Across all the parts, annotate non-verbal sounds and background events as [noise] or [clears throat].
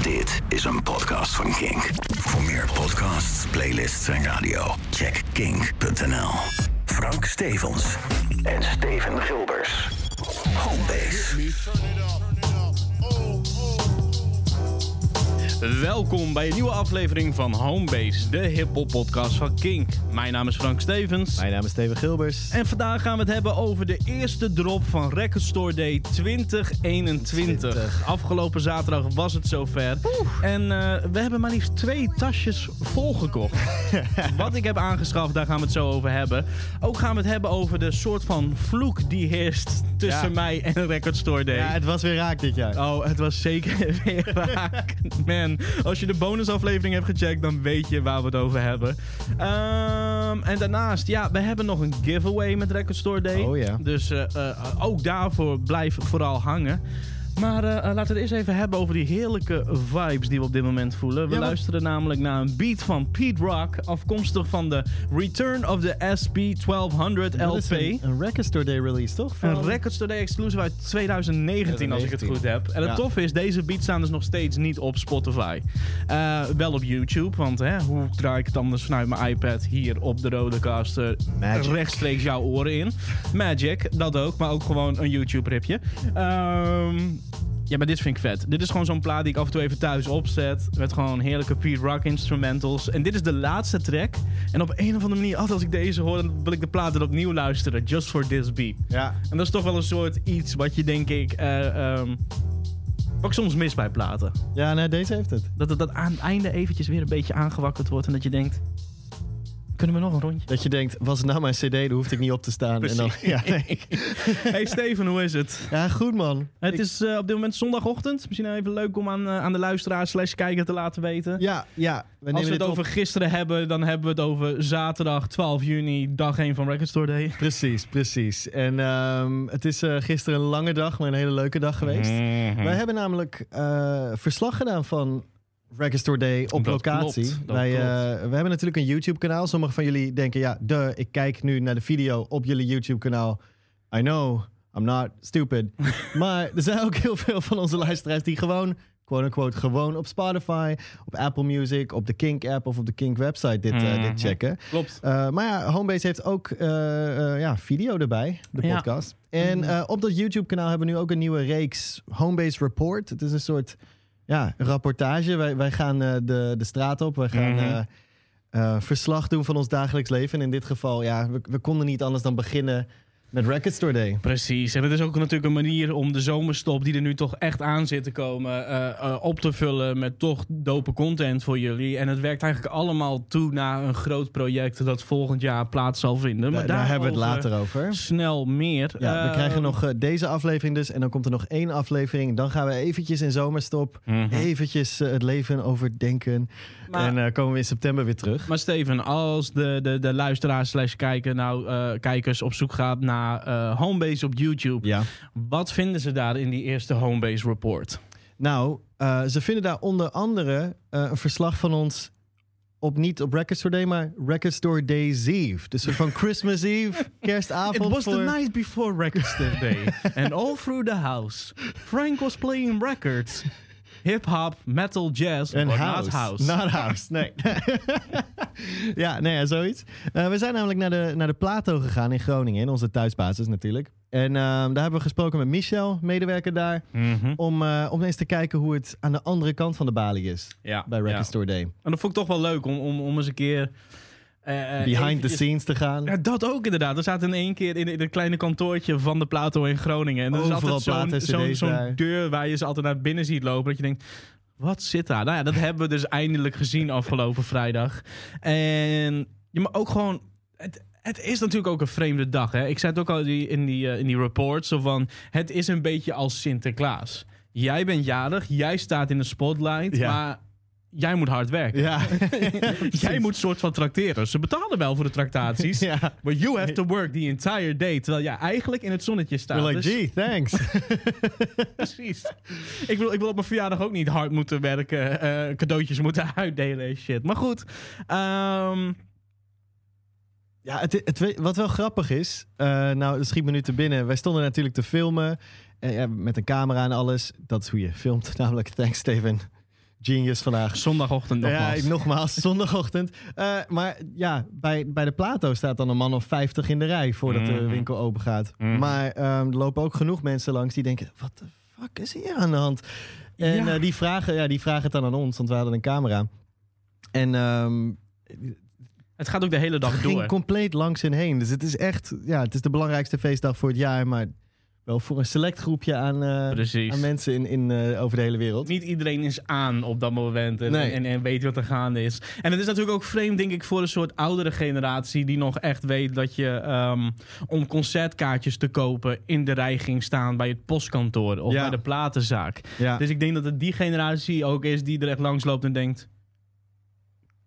Dit is een podcast van Kink. Voor meer podcasts, playlists en radio, check kink.nl. Frank Stevens en Steven Gilbers. Homebase. Welkom bij een nieuwe aflevering van Homebase, de hip-hop podcast van Kink. Mijn naam is Frank Stevens. Mijn naam is Steven Gilbers. En vandaag gaan we het hebben over de eerste drop van Record Store Day 2021. 20. Afgelopen zaterdag was het zover. En eh, we hebben maar liefst twee tasjes volgekocht. [laughs] Wat ik heb aangeschaft, daar gaan we het zo over hebben. Ook gaan we het hebben over de soort van vloek die heerst tussen Ja. mij en Record Store Day. Ja, het was weer raak dit jaar. Oh, het was zeker [laughs] weer raak. Man, als je de bonusaflevering hebt gecheckt, dan weet je waar we het over hebben. Ehm, en daarnaast, ja, we hebben nog een giveaway met Record Store Day. Oh ja. Dus eh, eh, ook daarvoor blijf vooral hangen. Maar eh, eh, laten we het eerst even hebben over die heerlijke vibes die we op dit moment voelen. We Ja, luisteren namelijk naar een beat van Pete Rock, afkomstig van de Return of the SP1200 Dat is LP. Een, een Record Store Day release, toch? Van- Een Record Store Day exclusive uit 2019, als ik het 2019. goed heb. En het Ja. toffe is, deze beats staan dus nog steeds niet op Spotify. Eh, wel op YouTube, want hè, hoe draai ik het anders vanuit mijn iPad hier op de Rodecaster Magic. rechtstreeks jouw oren in? Magic, dat ook, maar ook gewoon een YouTube-ripje. Ehm, ja, maar dit vind ik vet. Dit is gewoon zo'n plaat die ik af en toe even thuis opzet. Met gewoon heerlijke Pete Rock instrumentals. En dit is de laatste track. En op een of andere manier, altijd als ik deze hoor, dan wil ik de plaat er opnieuw luisteren. Just for this beat. Ja. En dat is toch wel een soort iets wat je denk ik ehm, ook soms mis bij platen. ja, nee, deze heeft het. Dat het dat aan het einde eventjes weer een beetje aangewakkerd wordt en dat je denkt, kunnen we nog een rondje? Dat je denkt, was het nou mijn cd, dan hoefde ik niet op te staan. En dan, ja, [laughs] nee. hey Steven, hoe is het? ja, goed man. Het Ik- is eh, op dit moment zondagochtend. Misschien even leuk om aan, eh, aan de luisteraar slash kijker te laten weten. Ja, ja. We Als we het over op. gisteren hebben, dan hebben we het over zaterdag 12 juni, dag 1 van Record Store Day. Precies, precies. En ehm, het is eh, gisteren een lange dag, maar een hele leuke dag geweest. Mhm. Wij hebben namelijk verslag gedaan van Record Store Day op Dat locatie. klopt, Wij, eh, we hebben natuurlijk een YouTube-kanaal. Sommigen van jullie denken, ja, duh, ik kijk nu naar de video op jullie YouTube-kanaal. I know, I'm not stupid. [laughs] maar er zijn ook heel veel van onze luisteraars die gewoon, quote-unquote, gewoon op Spotify, op Apple Music, op de Kink-app of op de Kink-website dit, eh, Mhm. dit checken. Klopt. Uh, maar ja, Homebase heeft ook ja, video erbij, de Ja. podcast. En uh, op dat YouTube-kanaal hebben we nu ook een nieuwe reeks Homebase Report. Het is een soort ja, rapportage. Wij, wij gaan uh, de, de straat op. Wij gaan Mhm. uh, verslag doen van ons dagelijks leven. En in dit geval, ja, we, we konden niet anders dan beginnen met Record Store Day. Precies. En het is ook natuurlijk een manier om de zomerstop, die er nu toch echt aan zit te komen, eh, eh, op te vullen met toch dope content voor jullie. En het werkt eigenlijk allemaal toe naar een groot project dat volgend jaar plaats zal vinden. Daar, daar hebben we het later over. Snel meer. Ja, we Eh, krijgen nog uh, deze aflevering dus. En dan komt er nog één aflevering. Dan gaan we eventjes in zomerstop. mhm. Eventjes het leven overdenken. Maar- en komen we in september weer terug. Maar Steven, als de, de, de luisteraar slash kijker nou, eh, kijkers op zoek gaat naar eh, Homebase op YouTube, Ja. wat vinden ze daar in die eerste Homebase report? Nou, uh, ze vinden daar onder andere uh, een verslag van ons op niet op Record Store Day, maar Record Store Day's Eve. Dus van [laughs] Christmas Eve, kerstavond. It was voor... the night before Record Store Day, [laughs] and all through the house, Frank was playing records. Hip hop, metal, jazz, En house. not house. Not house, nee. [laughs] ja, nee, ja, zoiets. Uh, we zijn namelijk naar de, naar de Plato gegaan in Groningen, in onze thuisbasis natuurlijk. En uh, daar hebben we gesproken met Michel, medewerker daar, Mhm. om, uh, om eens te kijken hoe het aan de andere kant van de balie is Ja, bij Record ja. Store Day. En dat vond ik toch wel leuk om, om, om eens een keer. Eh, eh, Behind the scenes te gaan. Ja, dat ook inderdaad. We zaten in één keer in, in het kleine kantoortje van de Plato in Groningen. En er is altijd zo'n deur waar je ze altijd naar binnen ziet lopen. Dat je denkt, wat zit daar? Nou ja, dat hebben we dus eindelijk gezien afgelopen vrijdag. En je maar ook gewoon... Het, het is natuurlijk ook een vreemde dag. Hè? Ik zei het ook al die- in die, eh, in die report. Zo van, het is een beetje als Sinterklaas. Jij bent jarig, jij staat in de spotlight, Ja. maar jij moet hard werken. Ja. [laughs] Jij moet soort van tracteren. Ze betalen wel voor de tractaties. Ja. But you have to work the entire day. Terwijl jij eigenlijk in het zonnetje staat. You're like, Dus- gee, thanks. [laughs] Precies. Ik wil, ik wil op mijn verjaardag ook niet hard moeten werken. eh, cadeautjes moeten [laughs] uitdelen en shit. Maar goed. ehm, Ja, het, het, wat wel grappig is, eh, nou, dat schiet me nu te binnen. Wij stonden natuurlijk te filmen ja, met een camera en alles. Dat is hoe je filmt, namelijk. Thanks, Steven. Genius vandaag. Zondagochtend nogmaals. Ja, nogmaals, zondagochtend. Eh, maar ja, bij, bij de Plato staat dan een man of 50 in de rij voordat de Mhm. winkel open gaat. Mhm. Maar ehm, er lopen ook genoeg mensen langs die denken: wat de fuck is hier aan de hand? En Ja. eh, die, vragen, ja, die vragen het dan aan ons, want we hadden een camera. En ehm, Het gaat ook de hele dag het ging door. compleet langs en heen. Dus het is echt, ja, het is de belangrijkste feestdag voor het jaar, maar wel voor een select groepje aan, eh, aan mensen in, in, eh, over de hele wereld. Niet iedereen is aan op dat moment en, Nee. en, en weet wat er gaande is. En het is natuurlijk ook vreemd, denk ik, voor een soort oudere generatie... die nog echt weet dat je ehm, om concertkaartjes te kopen... in de rij ging staan bij het postkantoor of Ja. bij de platenzaak. Ja. Dus ik denk dat het die generatie ook is die er echt langs loopt en denkt...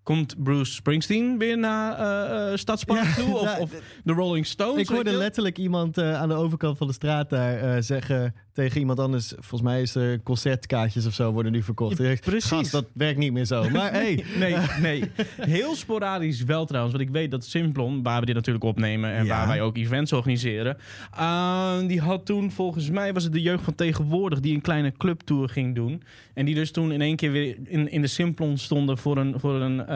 Komt Bruce Springsteen weer naar eh eh, Stadspark Ja, toe? Of, [laughs] nou, of de Rolling Stones? Ik hoorde letterlijk iemand eh, aan de overkant van de straat daar zeggen tegen iemand anders. Volgens mij is er concertkaartjes of zo worden nu verkocht. Ja, precies. Gast, dat werkt niet meer zo. [laughs] Maar hey, Nee, nee. Heel sporadisch wel trouwens. Want ik weet dat Simplon, waar we dit natuurlijk opnemen... en Ja. waar wij ook events organiseren... eh, die had toen, volgens mij was het de jeugd van tegenwoordig... die een kleine clubtour ging doen. En die dus toen in één keer weer in, in de Simplon stonden... voor een, voor een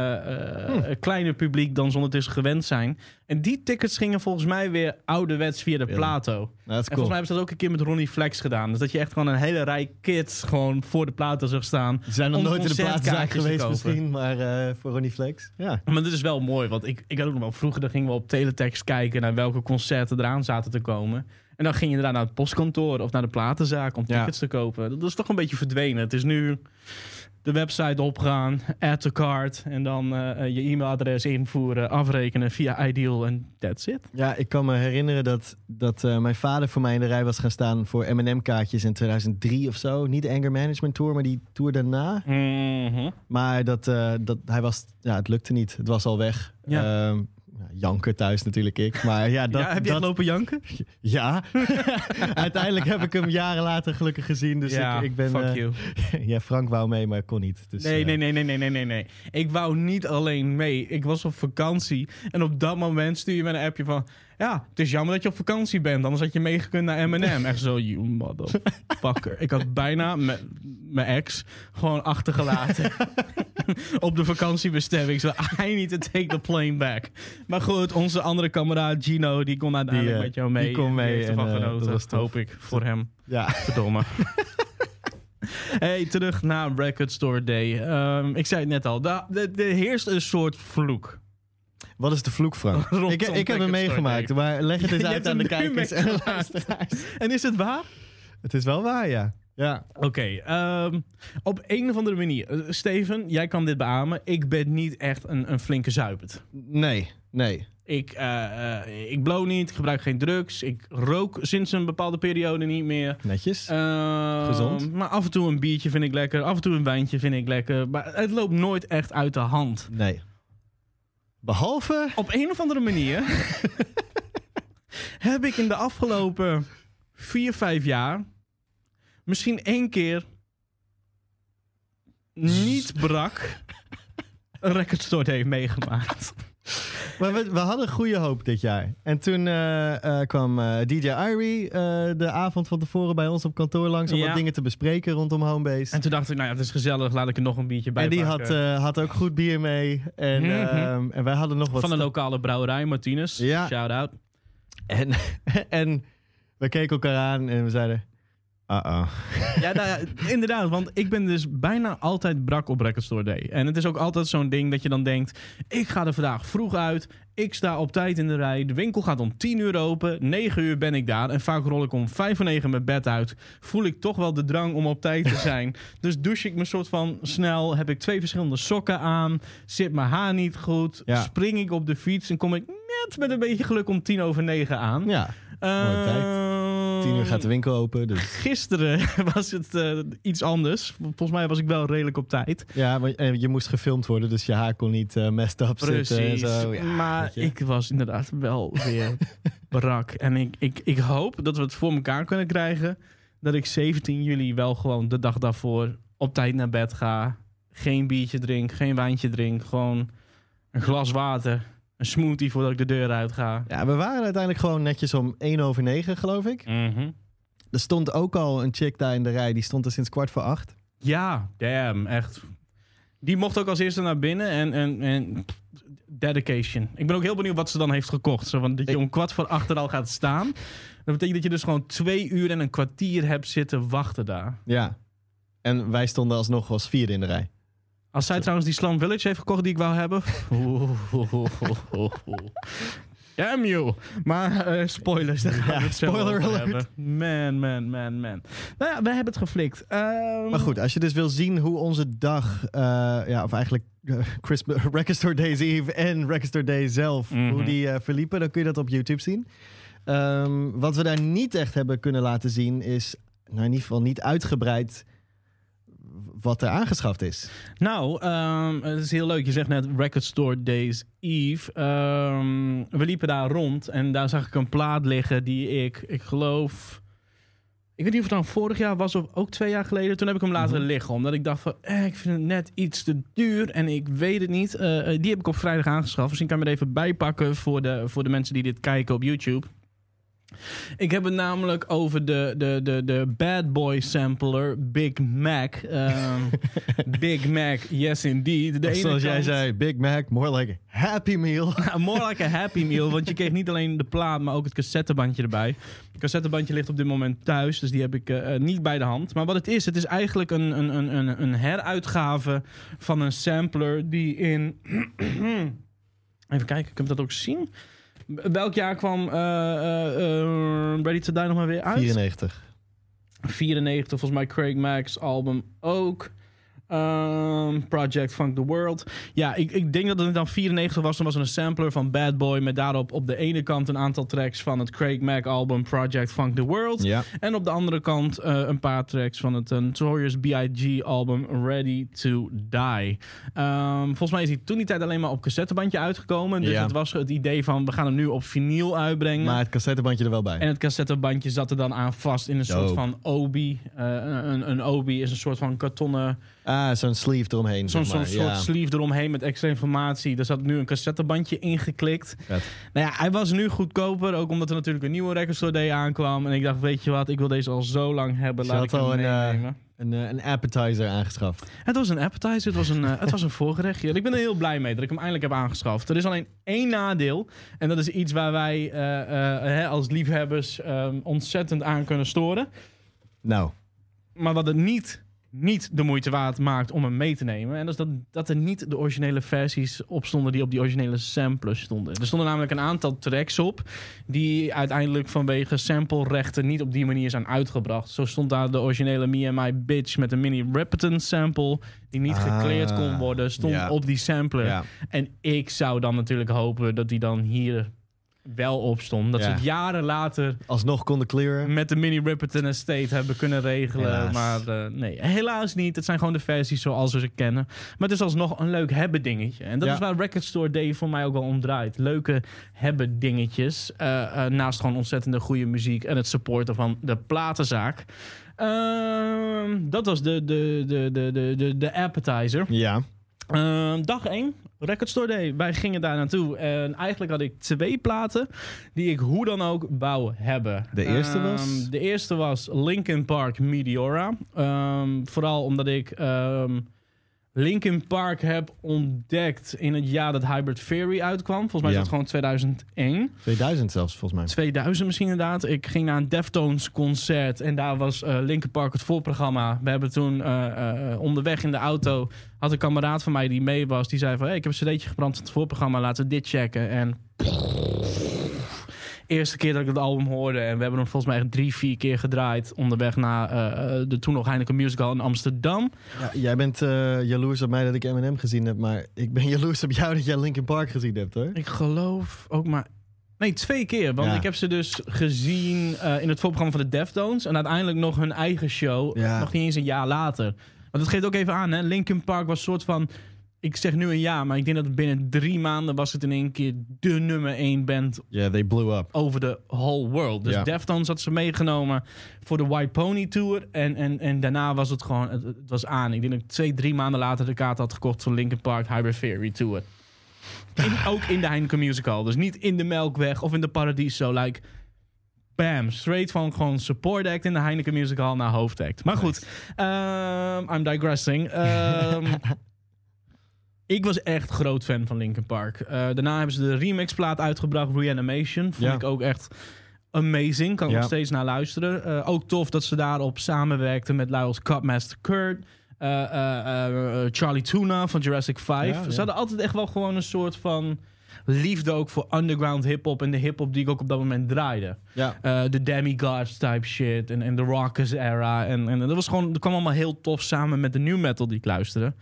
Hm. kleiner publiek dan ze ondertussen gewend zijn. En die tickets gingen volgens mij weer ouderwets via de? Plato. nou, En volgens cool. mij hebben ze dat ook een keer met Ronnie Flex gedaan. Dus dat je echt gewoon een hele rij kids gewoon voor de Plato zag staan. Ze zijn nog nooit in de te geweest misschien, maar eh, voor Ronnie Flex. Ja. Maar dit is wel mooi, want ik, ik had ook nog wel vroeger, dan gingen we op teletext kijken naar welke concerten eraan zaten te komen. En dan ging je daarna naar het postkantoor of naar de platenzaak om Ja. tickets te kopen. Dat is toch een beetje verdwenen. Het is nu de website opgaan, add to cart en dan eh, eh, je e-mailadres invoeren, afrekenen via Ideal en that's it. ja, ik kan me herinneren dat, dat eh, mijn vader voor mij in de rij was gaan staan voor M&M-kaartjes in 2003 of zo. Niet de Anger Management Tour, maar die tour daarna. Mhm. Maar dat, dat, hij was, ja, het lukte niet. Het was al weg. Ja. Ja, janker thuis natuurlijk ik. Maar ja, [laughs] dat, ja, heb je dat, lopen janken? [laughs] Ja, [laughs] uiteindelijk heb ik hem jaren later gelukkig gezien. Dus ja, ik, ik ben. fuck eh, you. ja, Frank wou mee, maar kon niet. Dus, Nee, eh, nee, nee, nee, nee, nee, nee, nee. Ik wou niet alleen mee. Ik was op vakantie. En op dat moment stuur je me een appje van... Ja, het is jammer dat je op vakantie bent. Anders had je meegekund naar M&M. Echt zo, you motherfucker. Ik had bijna mijn ex gewoon achtergelaten. [laughs] op de vakantiebestemming. Zo, I need to take the plane back. Maar goed, onze andere kameraad Gino... die kon uiteindelijk Die, eh, met jou mee. die kon mee heeft ervan en, eh, genoten. dat was hoop ik, voor hem. Ja, Verdomme. [laughs] hey, terug naar Record Store Day. Ehm, ik zei het net al, er er heerst een soort vloek. Wat is de vloek, Frank? [laughs] Ik, ik heb hem meegemaakt, maar leg het [laughs] eens uit aan de kijkers en luisteraars. [laughs] En is het waar? Het is wel waar, ja. Ja, Oké, ehm, op een of andere manier. eh, Steven, jij kan dit beamen. Ik ben niet echt een, een flinke zuipert. nee, nee. Ik, eh, ik blow niet, ik gebruik geen drugs. Ik rook sinds een bepaalde periode niet meer. Netjes. Ehm, Gezond. Maar af en toe een biertje vind ik lekker. Af en toe een wijntje vind ik lekker. Maar het loopt nooit echt uit de hand. Nee. Behalve... Op een of andere manier [laughs] heb ik in de afgelopen vier, vijf jaar misschien één keer niet [laughs] brak een recordstore heeft meegemaakt. Maar we, we hadden goede hoop dit jaar. En toen eh, eh, kwam eh, DJ Irie de avond van tevoren bij ons op kantoor langs... om Ja. wat dingen te bespreken rondom Homebase. En toen dacht ik, nou ja, het is gezellig, laat ik er nog een biertje bij En die had, had ook goed bier mee. En, ehm, en wij hadden nog wat... Van de sta- lokale brouwerij, Martinez. Ja. Shout-out. en, [laughs] en we keken elkaar aan en we zeiden... Uh-oh. [laughs] Ja, nou ja, inderdaad. Want ik ben dus bijna altijd brak op Record Store Day. En het is ook altijd zo'n ding dat je dan denkt... ik ga er vandaag vroeg uit. Ik sta op tijd in de rij. De winkel gaat om 10 uur open. 9 uur ben ik daar. En vaak rol ik om 5 voor 9 mijn bed uit. Voel ik toch wel de drang om op tijd te [laughs] zijn. dus douche ik me soort van snel. Heb ik twee verschillende sokken aan. Zit mijn haar niet goed. Ja. Spring ik op de fiets. En kom ik net met een beetje geluk om 10 over 9 aan. Ja. Ehm, tien uur gaat de winkel open. Dus. Gisteren [laughs] was het eh, iets anders. Volgens mij was ik wel redelijk op tijd. Ja, maar eh, je moest gefilmd worden, dus je haar kon niet eh messed up zitten. En zo. Ja, maar ik was inderdaad wel weer [laughs] brak. En ik, ik, ik hoop dat we het voor elkaar kunnen krijgen. Dat ik 17 juli wel gewoon de dag daarvoor op tijd naar bed ga. Geen biertje drink, geen wijntje drink. Gewoon een glas water. Een smoothie voordat ik de deur uit ga. Ja, we waren uiteindelijk gewoon netjes om 1 over 9, geloof ik. Mhm. Er stond ook al een chick daar in de rij, die stond er sinds kwart voor acht. Ja, damn, echt. Die mocht ook als eerste naar binnen en, en, en dedication. Ik ben ook heel benieuwd wat ze dan heeft gekocht. Zo, want dat je om kwart voor acht er al gaat staan. Dat betekent dat je dus gewoon twee uur en een kwartier hebt zitten wachten daar. Ja. En wij stonden alsnog als vierde in de rij. Als zij trouwens die Slum Village heeft gekocht die ik wou hebben. [laughs] Damn you. Maar eh, spoilers, daar gaan Ja, spoiler alert. hebben. Man, man, man, man. Nou ja, we hebben het geflikt. Ehm, Maar goed, als je dus wil zien hoe onze dag, eh, ja, of eigenlijk eh, Christmas, [laughs] Record Store Days Eve en Record Store Day zelf, Mhm. hoe die eh, verliepen, dan kun je dat op YouTube zien. Ehm, wat we daar niet echt hebben kunnen laten zien is, nou in ieder geval niet uitgebreid wat er aangeschaft is. Nou, ehm, het is heel leuk. Je zegt net Record Store Days Eve. Ehm, we liepen daar rond en daar zag ik een plaat liggen die ik, ik geloof... Ik weet niet of het dan vorig jaar was of ook twee jaar geleden. Toen heb ik hem laten liggen. Omdat ik dacht van, eh, ik vind het net iets te duur. En ik weet het niet. Eh, eh, die heb ik op vrijdag aangeschaft. Misschien kan ik me er even bijpakken voor de, voor de mensen die dit kijken op YouTube. Ik heb het namelijk over de, de, de, de Bad Boy sampler Big Mac. Ehm, [laughs] Big Mac, yes indeed. De zoals jij kant- zei, Big Mac, more like a Happy Meal. [laughs] More like a happy meal. Want je kreeg niet alleen de plaat, maar ook het cassettebandje erbij. Het cassettebandje ligt op dit moment thuis. Dus die heb ik eh, eh, niet bij de hand. Maar wat het is, het is eigenlijk een, een, een, een, een heruitgave van een sampler die in... [clears throat] Even kijken, kun je dat ook zien? Welk jaar kwam eh, eh, eh, Ready to Die nog maar weer uit? 94. 94, volgens mij Craig Mack's album ook. Ehm, Project Funk the World. Ja, ik, ik denk dat het dan 94 was. Dan was er een sampler van Bad Boy. Met daarop op de ene kant een aantal tracks van het Craig Mack album Project Funk the World. Ja. En op de andere kant eh, een paar tracks van het Notorious B.I.G. album Ready to Die. Ehm, volgens mij is hij toen die tijd alleen maar op cassettebandje uitgekomen. Dus Ja. het was het idee van we gaan hem nu op vinyl uitbrengen. Maar het cassettebandje er wel bij. En het cassettebandje zat er dan aan vast in een soort van obi. Eh, een, een obi is een soort van kartonnen... Ah, zo'n sleeve eromheen. Zo'n zeg maar. zo'n soort ja. sleeve eromheen met extra informatie. Daar zat nu een cassettebandje ingeklikt. Vet. Nou ja, hij was nu goedkoper. Ook omdat er natuurlijk een nieuwe Record Store Day aankwam. En ik dacht, weet je wat, ik wil deze al zo lang hebben. Laat ik hem al een, eh, meenemen. Een, eh, een appetizer aangeschaft. Het was een appetizer, het was een, eh, het was een voorgerechtje. En ik ben er heel blij mee dat ik hem eindelijk heb aangeschaft. Er is alleen één nadeel. En dat is iets waar wij hè, als liefhebbers ehm, ontzettend aan kunnen storen. Nou, Maar wat het niet, niet de moeite waard maakt om hem mee te nemen. En dat is dat, dat er niet de originele versies op stonden die op die originele samplers stonden. Er stonden namelijk een aantal tracks op. Die uiteindelijk vanwege samplerechten niet op die manier zijn uitgebracht. Zo stond daar de originele Me and My Bitch met een mini Repetence sample. Die niet Ah, gekleerd kon worden. Stond ja. op die sampler. ja. En ik zou dan natuurlijk hopen dat die dan hier wel op stond. Dat ze het jaren later alsnog konden clearen. met de mini Ripperton Estate hebben kunnen regelen. Helaas. Maar eh, nee, helaas niet. Het zijn gewoon de versies zoals we ze kennen. Maar het is alsnog een leuk hebben dingetje. En dat Ja. is waar Record Store Day voor mij ook wel om draait. Leuke hebben dingetjes. eh, eh, naast gewoon ontzettende goede muziek en het supporten van de platenzaak. Ehm, dat was de, de, de, de, de, de, de appetizer. Ja. Ehm, dag 1, Record Store Day. Wij gingen daar naartoe. En eigenlijk had ik twee platen die ik hoe dan ook wou hebben. De eerste Ehm, was? De eerste was Linkin Park Meteora. Ehm, vooral omdat ik ehm Linkin Park heb ontdekt in het jaar dat Hybrid Theory uitkwam. Volgens mij is Ja. dat gewoon 2001. 2000 zelfs, volgens mij. 2000 misschien inderdaad. Ik ging naar een Deftones concert en daar was eh Linkin Park het voorprogramma. We hebben toen eh, eh, onderweg in de auto had een kameraad van mij die mee was. Die zei van, hey, ik heb een cd'tje gebrand van het voorprogramma, laten we dit checken. En eerste keer dat ik het album hoorde en we hebben hem volgens mij echt drie, vier keer gedraaid onderweg naar eh, eh, de toen nog Heineken Musical in Amsterdam. Ja, jij bent eh, jaloers op mij dat ik Eminem gezien heb, maar ik ben [laughs] jaloers op jou dat jij Linkin Park gezien hebt, hoor. Ik geloof ook maar. Nee, twee keer. Want Ja. ik heb ze dus gezien in het voorprogramma van de Deftones. En uiteindelijk nog hun eigen show. Ja. Nog niet eens een jaar later. Want het geeft ook even aan, hè. Linkin Park was een soort van... Ik zeg nu een jaar, maar ik denk dat binnen drie maanden... was het in één keer de nummer één band Yeah, they blew up. over de whole world. Dus Ja. Deftones had ze meegenomen voor de White Pony Tour. En, en, en daarna was het gewoon... Het, het was aan. Ik denk dat ik twee, drie maanden later de kaart had gekocht... voor Linkin Park Hybrid Theory Tour. In- ook in de Heineken Musical. Dus niet in de Melkweg of in de Paradiso. Like, bam, straight van gewoon support act in de Heineken Music Hall naar hoofdact. Maar goed, ehm, I'm digressing. Ehm, [laughs] ik was echt groot fan van Linkin Park. Eh, daarna hebben ze de remixplaat uitgebracht, Reanimation. Vond Ja. ik ook echt amazing. Kan ik Ja. nog steeds naar luisteren. Eh, ook tof dat ze daarop samenwerkten met lui als Cutmaster Kurt. eh, Charlie Tuna van Jurassic 5. Ja, ja. Ze hadden altijd echt wel gewoon een soort van liefde ook voor underground hip-hop en de hip-hop die ik ook op dat moment draaide. Ja. Eh, de demigods type shit en, en de rockers era. En, en dat was gewoon, dat kwam allemaal heel tof samen met de new metal die ik luisterde.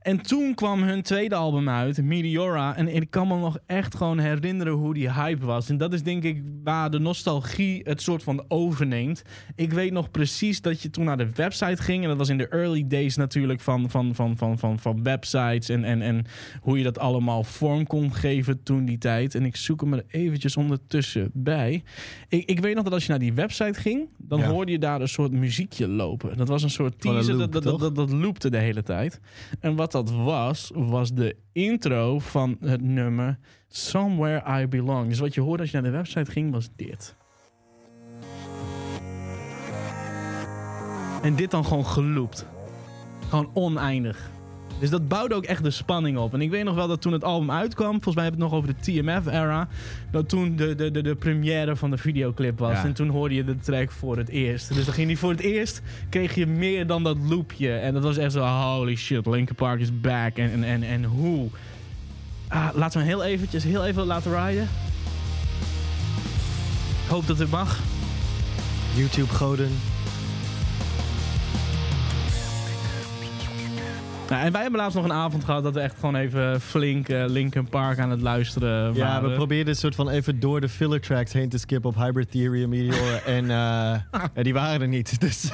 En toen kwam hun tweede album uit, Meteora. En ik kan me nog echt gewoon herinneren hoe die hype was. En dat is denk ik waar de nostalgie het soort van overneemt. Ik weet nog precies dat je toen naar de website ging. En dat was in de early days natuurlijk van, van, van, van, van, van websites. En, en, en hoe je dat allemaal vorm kon geven toen die tijd. En ik zoek hem er eventjes ondertussen bij. Ik, ik weet nog dat als je naar die website ging, dan Ja. hoorde je daar een soort muziekje lopen. Dat was een soort teaser, loop, dat, dat, dat, dat loopte de hele tijd. En wat dat was, was de intro van het nummer Somewhere I Belong. Dus wat je hoorde als je naar de website ging, was dit. En dit dan gewoon geloopt. Gewoon oneindig. Dus dat bouwde ook echt de spanning op. En ik weet nog wel dat toen het album uitkwam, volgens mij hebben we het nog over de TMF-era, dat toen de, de, de, de première van de videoclip was. Ja. En toen hoorde je de track voor het eerst. Dus dan ging die voor het eerst, kreeg je meer dan dat loopje. En dat was echt zo, holy shit, Linkin Park is back. En, en, en, en hoe? Ah, laten we hem heel eventjes, heel even laten rijden. Ik hoop dat het mag. YouTube-goden. Nou, en wij hebben laatst nog een avond gehad dat we echt gewoon even flink eh, Linkin Park aan het luisteren Ja, waren. we probeerden een soort van even door de filler tracks heen te skippen op Hybrid Theory en Meteora. [laughs] en eh, ja, die waren er niet. [laughs] Dus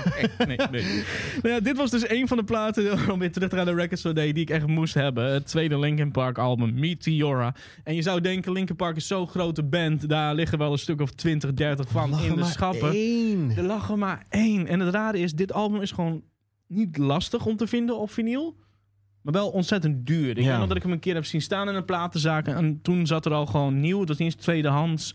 nee, nee. Nou ja, dit was dus een van de platen, [laughs] om weer terug te gaan naar de Record Store Day, die ik echt moest hebben. Het tweede Linkin Park album, Meteora. En je zou denken, Linkin Park is zo'n grote band, daar liggen wel een stuk of 20, 30 van er in de maar schappen. één. Er lag er maar één. En het rare is, dit album is gewoon niet lastig om te vinden op vinyl. Maar wel ontzettend duur. Ik Ja. weet nog dat ik hem een keer heb zien staan in een platenzaak. En toen zat er al gewoon nieuw. Het was niet eens tweedehands.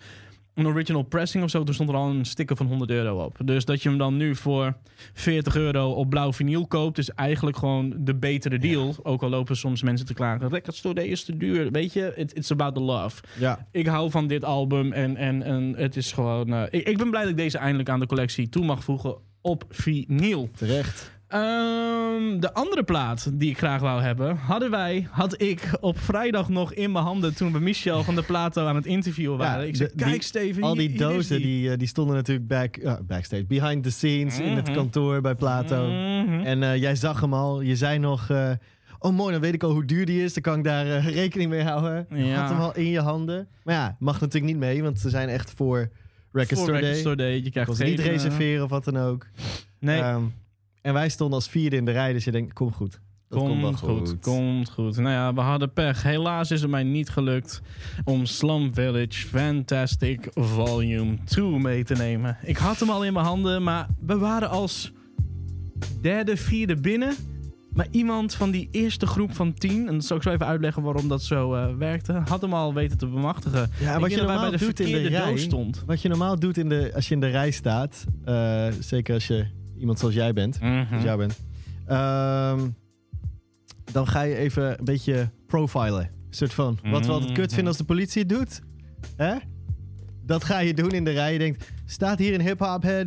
Een original pressing of zo. Toen stond er al een sticker van 100 euro op. Dus dat je hem dan nu voor 40 euro op blauw vinyl koopt... is eigenlijk gewoon de betere deal. Ook al lopen soms mensen te klagen. Record Store Day is te duur. Weet je, it- it's about the love Ja, ik hou van dit album en, en, en het is gewoon... eh, ik, ik ben blij dat ik deze eindelijk aan de collectie toe mag voegen op vinyl. terecht. Ehm, de andere plaat die ik graag wou hebben, hadden wij, had ik op vrijdag nog in mijn handen toen we Michel van de Plato aan het interviewen waren. ik zei, de- kijk die- Steven, Al die hier dozen die. die, eh, die stonden natuurlijk back, ja, backstage, behind the scenes in het Mhm. kantoor bij Plato. Mhm. En eh, jij zag hem al. Je zei nog, eh, oh mooi, dan weet ik al hoe duur die is. Dan kan ik daar eh, [laughs] rekening mee houden. Je had hem al in je handen. Maar ja, mag natuurlijk niet mee, want ze zijn echt voor Record Voor Store Record Day. Store Day. Je krijgt geen, niet eh, reserveren of wat dan ook. Nee, Ehm, en wij stonden als vierde in de rij, dus je denkt, kom goed. Dat komt, wel Komt goed. goed, komt goed. Nou ja, we hadden pech. Helaas is het mij niet gelukt om Slum Village Fantastic Volume 2 mee te nemen. Ik had hem al in mijn handen, maar we waren als derde, vierde binnen. Maar iemand van die eerste groep van tien, en dat zal ik zo even uitleggen waarom dat zo eh, werkte, had hem al weten te bemachtigen. Ja, wat je normaal bij de doet in de rij... stond. Wat je normaal doet in de, als je in de rij staat, eh, zeker als je iemand zoals jij bent, Mhm. als jij bent, ehm, dan ga je even een beetje profilen. Een soort van, wat we altijd kut Mhm. vinden als de politie het doet. Hè? Dat ga je doen in de rij. Je denkt, staat hier een hip-hop head?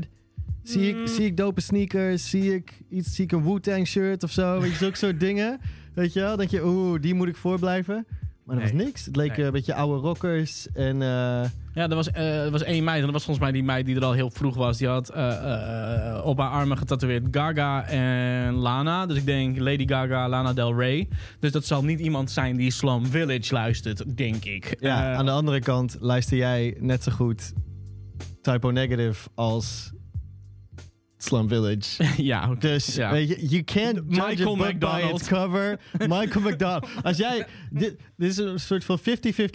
Zie ik, Mm. zie ik dope sneakers? Zie ik iets? Zie ik een Wu-Tang shirt of zo? Weet je, zulke soort dingen. Weet je wel? Denk je, oeh, die moet ik voorblijven. Maar dat Nee. was niks. Het leek Nee. een beetje oude rockers. En eh, Ja, er was, eh, er was één meid. En dat was volgens mij die meid die er al heel vroeg was. Die had eh, eh, op haar armen getatoeëerd Gaga en Lana. Dus ik denk Lady Gaga, Lana Del Rey. Dus dat zal niet iemand zijn die Slum Village luistert, denk ik. Ja, aan de andere kant luister jij net zo goed Typo Negative als Slum Village. [laughs] ja. Dus Ja. weet je, you can't judge Michael a book by McDonald. its cover. [laughs] Michael McDonald. Als jij, dit, dit is een soort van 50-50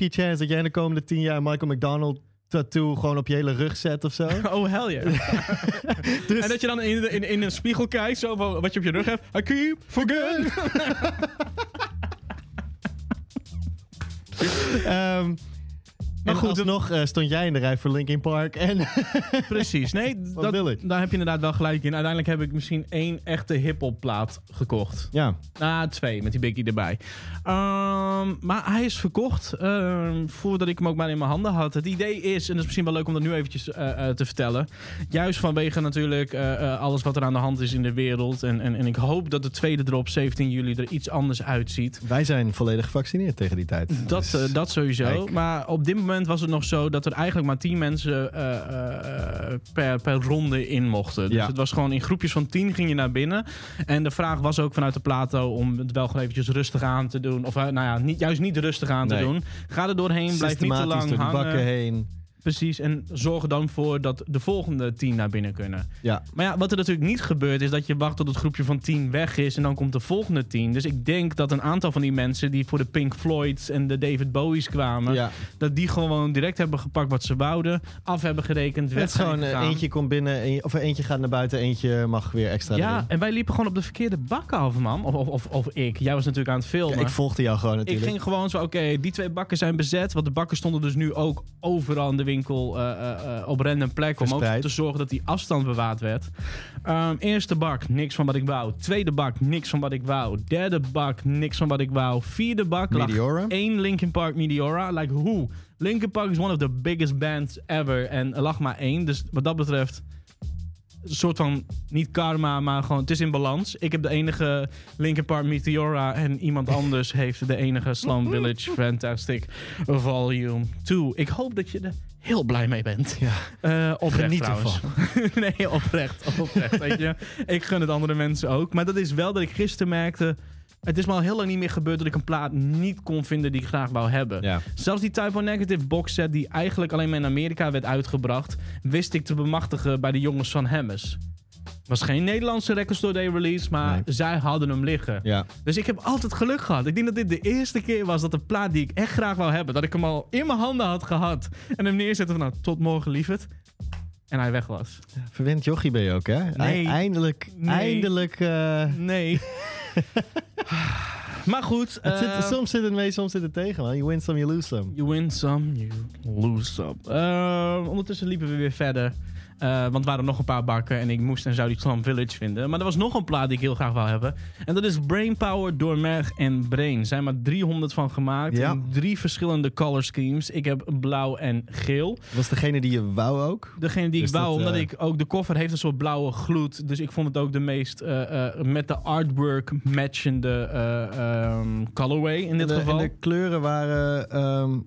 chance dat jij in de komende 10 jaar Michael McDonald tattoo gewoon op je hele rug zet of zo. [laughs] Oh, hell yeah. Dus- En dat je dan in, in, in een spiegel kijkt, zo van wat je op je rug hebt. I keep forget. Ehm, Maar en goed, nog stond jij in de rij voor Linkin Park. En [laughs] Precies. Nee, dat, daar heb je inderdaad wel gelijk in. Uiteindelijk heb ik misschien één echte hip-hop plaat gekocht. ja, Nou, twee, met die Biggie erbij. Ehm, maar hij is verkocht ehm, voordat ik hem ook maar in mijn handen had. Het idee is, en dat is misschien wel leuk om dat nu eventjes eh, eh, te vertellen. Juist vanwege natuurlijk eh, eh, alles wat er aan de hand is in de wereld. En, en, en ik hoop dat de tweede drop 17 juli er iets anders uitziet. wij zijn volledig gevaccineerd tegen die tijd. Dat, Dus- eh, dat sowieso. kijk. Maar op dit moment was het nog zo dat er eigenlijk maar 10 mensen eh, eh, eh, per, per ronde in mochten. Dus Ja. het was gewoon in groepjes van 10 ging je naar binnen. En de vraag was ook vanuit de plato om het wel gewoon eventjes rustig aan te doen. Of nou ja, niet, juist niet rustig aan te doen. Ga er doorheen, blijf niet te lang door hangen. bakken heen. Precies, en zorg er dan voor dat de volgende 10 naar binnen kunnen. Ja, Maar ja, wat er natuurlijk niet gebeurt, is dat je wacht tot het groepje van 10 weg is en dan komt de volgende 10. Dus ik denk dat een aantal van die mensen die voor de Pink Floyds en de David Bowie's kwamen, ja. dat die gewoon direct hebben gepakt wat ze wouden, af hebben gerekend, weg Het gewoon, eh, gegaan. eentje komt binnen, of eentje gaat naar buiten, eentje mag weer extra Ja, erin. en wij liepen gewoon op de verkeerde bakken af, man. Of, of, of, ik. Jij was natuurlijk aan het filmen. Ja, ik volgde jou gewoon Ik natuurlijk. ging gewoon zo, oké, die twee bakken zijn bezet. Want de bakken stonden dus nu ook overal in de winkel eh, eh, eh, op random plekken. Om ook te zorgen dat die afstand bewaard werd. Ehm, eerste bak, niks van wat ik wou. Tweede bak, niks van wat ik wou. Derde bak, niks van wat ik wou. Vierde bak, Meteora? één Linkin Park Meteora. Like, hoe? Linkin Park is one of the biggest bands ever. En er lag maar één. Dus wat dat betreft soort van, niet karma, maar gewoon, het is in balans. Ik heb de enige Linkin Park Meteora en iemand [laughs] anders heeft de enige Slum Village Fantastic Volume 2. Ik hoop dat je er heel blij mee bent. Ja. Eh oprecht Geniet trouwens. [laughs] nee, oprecht. oprecht weet je. Ik gun het andere mensen ook. Maar dat is wel dat ik gisteren merkte... Het is me al heel lang niet meer gebeurd dat ik een plaat niet kon vinden die ik graag wou hebben. Ja. Zelfs die Typo Negative box set die eigenlijk alleen maar in Amerika werd uitgebracht, wist ik te bemachtigen bij de jongens van Hemmers. Was geen Nederlandse Record Store Day release, maar Nee. zij hadden hem liggen. Ja. Dus ik heb altijd geluk gehad. Ik denk dat dit de eerste keer was dat de plaat die ik echt graag wou hebben, dat ik hem al in mijn handen had gehad. En hem neerzette van nou, tot morgen lieverd. En hij weg was. Verwend jochie ben je ook, hè? Nee. Eindelijk, Nee. eindelijk... eh, Nee. [laughs] [laughs] maar goed. het zit, eh, soms zit het mee, soms zit het tegen, man. You win some, you lose some. You win some, you lose some. Eh, ondertussen liepen we weer verder. Eh, want er waren nog een paar bakken en ik moest en zou die Slum Village vinden. Maar er was nog een plaat die ik heel graag wou hebben. En dat is Brainpower door Merg en Brain. Er zijn maar 300 van gemaakt. Ja. In drie verschillende color schemes. Ik heb blauw en geel. Was degene die je wou ook? Degene die Dus ik wou, dat, omdat eh, ik ook de koffer heeft een soort blauwe gloed. Dus ik vond het ook de meest eh, eh, met de artwork matchende eh, ehm, colorway in dit en, de, geval. en de kleuren waren... ehm,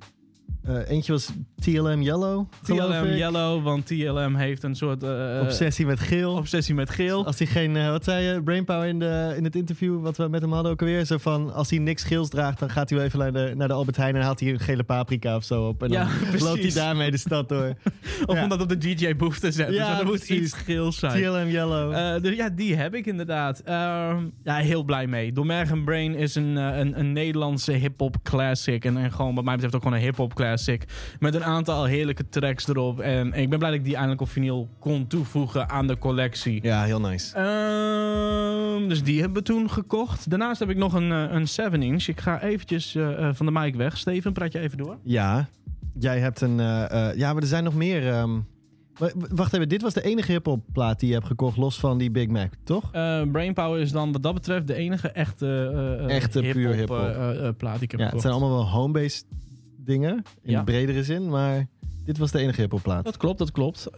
eh, eentje was TLM Yellow, TLM ik. Yellow, want TLM heeft een soort eh, Obsessie met geel. obsessie met geel. Als hij geen, eh, wat zei je, Brainpower in, de, in het interview wat we met hem hadden ook alweer. Zo van, als hij niks geels draagt, dan gaat hij wel even naar de, naar de Albert Heijn en haalt hij een gele paprika of zo op. En Ja, dan [laughs] precies. loopt hij daarmee de stad door. [laughs] Of Ja. om dat op de DJ Booth te zetten. Ja, dus moet iets geels zijn. TLM Yellow. Dus ja, die heb ik inderdaad. Ehm, ja, heel blij mee. Domergen Brain is een, een, een Nederlandse hip-hop classic. En, en gewoon, wat mij betreft, ook gewoon een hip-hop classic. Met een aantal heerlijke tracks erop. En ik ben blij dat ik die eindelijk op vinyl kon toevoegen aan de collectie. ja, heel nice. Ehm, dus die hebben we toen gekocht. Daarnaast heb ik nog een, eh, een 7-inch. Ik ga eventjes eh, eh, van de mic weg. Steven, praat je even door? Ja, jij hebt een... ja, maar er zijn nog meer... ehm, wacht even, dit was de enige hip-hop plaat die je hebt gekocht, los van die Big Mac, toch? Eh, Brainpower is dan wat dat betreft de enige echte, Echte, puur hip-hop, plaat die ik heb Ja, het zijn allemaal wel home-based dingen, in Ja. de bredere zin, maar dit was de enige hip-hop plaat. Dat klopt, dat klopt.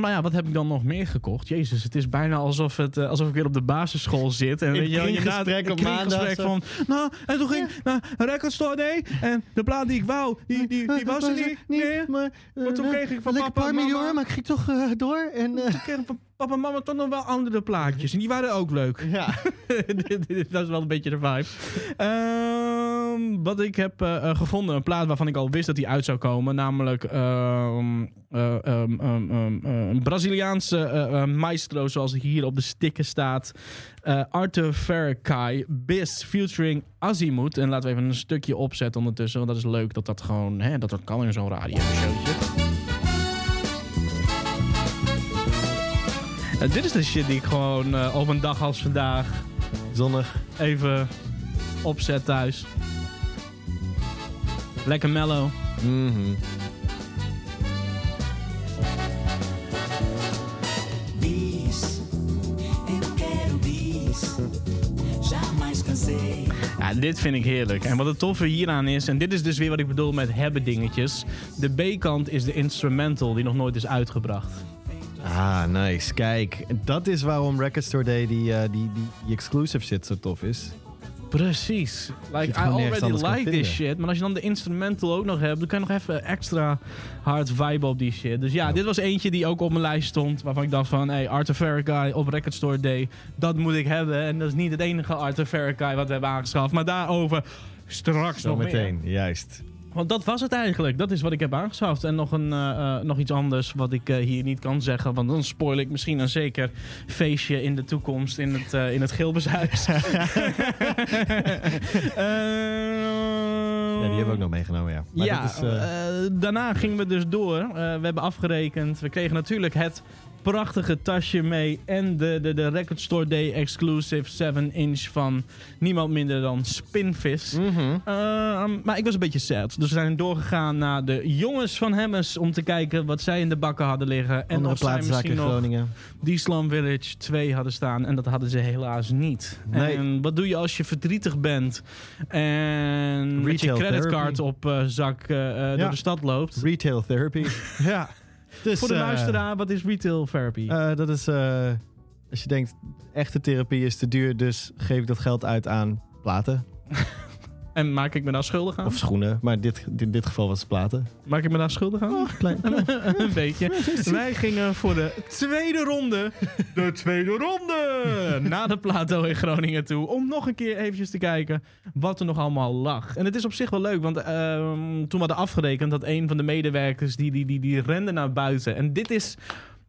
Maar ja, wat heb ik dan nog meer gekocht? Jezus, het is bijna alsof, het, eh, alsof ik weer op de basisschool zit. En weet je, je gaat- op maandag, van... Nou, en toen ging ik naar een record store, nee. En de plaat die ik wou, die, die, die was er niet meer. Maar, eh, toen kreeg ik van papa en mama- maar ik ging toch eh, door. En, Toen kreeg ik van papa en mama toch nog wel andere plaatjes. En die waren ook leuk. ja. [laughs] dat is wel een beetje de vibe. Ehm, wat ik heb eh, eh, gevonden, een plaat waarvan ik al wist dat die uit zou komen. Namelijk ehm, eh, ehm, ehm, ehm, eh, een Braziliaanse eh, maestro, zoals hier op de sticker staat. Arthur Farrakai, Bis, featuring Azimuth. En laten we even een stukje opzetten ondertussen, want dat is leuk dat dat gewoon, hè, dat dat kan in zo'n radio-showtje. Dit is de shit die ik gewoon op een dag als vandaag Zonnig. even opzet thuis. Lekker mellow. Mhm. bis. Eu quero bis. Jamais cansei. Ja, dit vind ik heerlijk. En wat het toffe hieraan is, en dit is dus weer wat ik bedoel met hebben dingetjes. De B-kant is de instrumental die nog nooit is uitgebracht. Ah, nice. Kijk, dat is waarom Record Store Day die, eh, die, die, die exclusive shit zo tof is. Precies. Like, I already like this shit. Maar als je dan de instrumental ook nog hebt, dan kan je nog even extra hard vibe op die shit. Dus ja, dit was eentje die ook op mijn lijst stond. Waarvan ik dacht van, hey, Arthur Farrakay op Record Store Day. Dat moet ik hebben. En dat is niet het enige Arthur Farrakay wat we hebben aangeschaft. Maar daarover straks nog meer. Zometeen, juist. Want dat was het eigenlijk. Dat is wat ik heb aangeschaft. En nog, een, eh, eh, nog iets anders wat ik eh, hier niet kan zeggen. Want dan spoil ik misschien een zeker feestje in de toekomst in het, eh in het Gilbershuis. [laughs] Ja, die hebben we ook nog meegenomen, ja. Maar ja, is, daarna gingen we dus door. We hebben afgerekend. We kregen natuurlijk het prachtige tasje mee. En de, de, de Record Store Day exclusive 7-inch van niemand minder dan Spinvis. mhm. Ehm, maar ik was een beetje sad. Dus we zijn doorgegaan naar de jongens van Hemmers om te kijken wat zij in de bakken hadden liggen. En Andere of zij misschien nog Groningen. die Slum Village 2 hadden staan. En dat hadden ze helaas niet. Nee. En wat doe je als je verdrietig bent en met je Retail creditcard op eh, zak Ja. door de stad loopt? Retail therapy. [laughs] ja. Dus, Voor de eh, luisteraar, wat is retail therapy? eh, dat is eh, als je denkt, echte therapie is te duur, dus geef ik dat geld uit aan platen. En maak ik me daar schuldig aan? Of schoenen, maar dit, in dit geval was het platen. maak ik me daar schuldig aan? Klein, [laughs] een beetje. [laughs] Wij gingen voor de tweede ronde. De tweede ronde! Naar de Plato in Groningen toe. Om nog een keer eventjes te kijken wat er nog allemaal lag. En het is op zich wel leuk, want ehm, toen we hadden afgerekend dat een van de medewerkers die, die, die, die rende naar buiten. En dit is.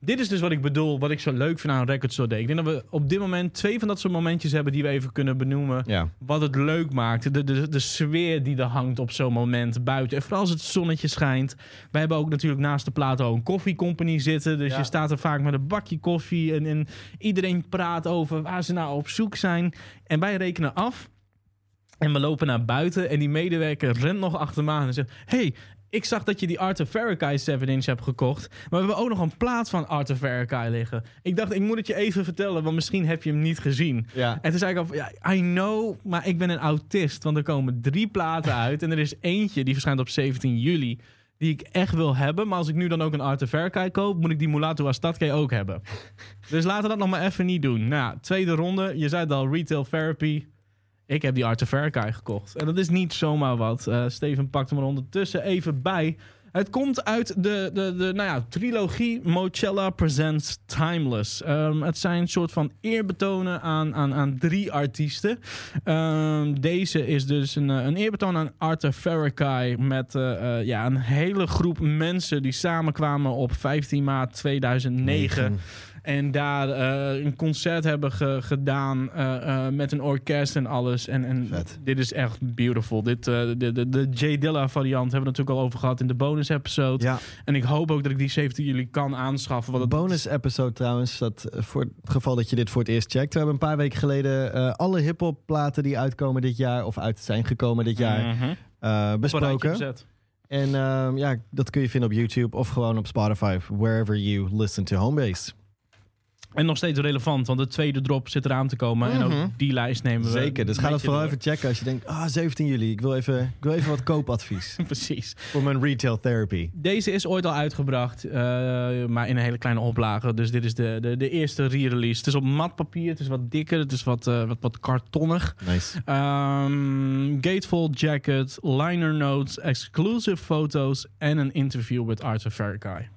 Dit is dus wat ik bedoel, wat ik zo leuk vind aan Record Store Day. Ik denk dat we op dit moment twee van dat soort momentjes hebben die we even kunnen benoemen ja. wat het leuk maakt. De, de, de sfeer die er hangt op zo'n moment buiten. En vooral als het zonnetje schijnt. Wij hebben ook natuurlijk naast de Plato een koffiecompany zitten. Dus Ja. je staat er vaak met een bakje koffie. En, en iedereen praat over waar ze nou op zoek zijn. En wij rekenen af. En we lopen naar buiten. En die medewerker rent nog achter me aan en zegt... Hey, ik zag dat je die Arthur Farrakay 7-inch hebt gekocht. Maar we hebben ook nog een plaat van Arthur Farrakay liggen. Ik dacht, ik moet het je even vertellen, want misschien heb je hem niet gezien. Ja. En toen zei ik al, ja, I know, maar ik ben een autist. Want er komen drie platen uit. En er is eentje, die verschijnt op 17 juli, die ik echt wil hebben. Maar als ik nu dan ook een Arthur Farrakay koop, moet ik die Mulatu Astatke ook hebben. dus laten we dat nog maar even niet doen. Nou ja, tweede ronde. Je zei het al, retail therapy. Ik heb die Farrakay gekocht. En dat is niet zomaar wat. Eh, Steven pakt hem er ondertussen even bij. Het komt uit de, de, de nou ja, trilogie Mochella Presents Timeless. Ehm, het zijn een soort van eerbetonen aan, aan, aan drie artiesten. Ehm, deze is dus een, eh, een eerbetoon aan Arthur Farrakay met eh, ja, een hele groep mensen die samenkwamen op 15 maart 2009. En daar eh, een concert hebben ge- gedaan eh, eh, met een orkest en alles. En, en Vet. dit is echt beautiful. Dit, de, de, de J Dilla variant hebben we natuurlijk al over gehad in de bonus episode. Ja, En ik hoop ook dat ik die 17 jullie kan aanschaffen. Want bonus episode trouwens, dat voor het geval dat je dit voor het eerst checkt. We hebben een paar weken geleden alle hip-hop platen die uitkomen dit jaar of uit zijn gekomen dit jaar Mhm. besproken. En ehm, ja, dat kun je vinden op YouTube of gewoon op Spotify, wherever you listen to Homebase. En nog steeds relevant, want de tweede drop zit eraan te komen. En Mhm. ook die lijst nemen we. Zeker, dus ga dat vooral door. even checken als je denkt, ah, 17 juli, ik wil even, ik wil even wat koopadvies [laughs] Precies. voor mijn retail therapy. Deze is ooit al uitgebracht, eh, maar in een hele kleine oplage. Dus dit is de, de, de eerste re-release. Het is op mat papier, het is wat dikker, het is wat, eh, wat, wat kartonnig. Nice. Ehm, gatefold jacket, liner notes, exclusive foto's en een interview met Arthur Farrakay.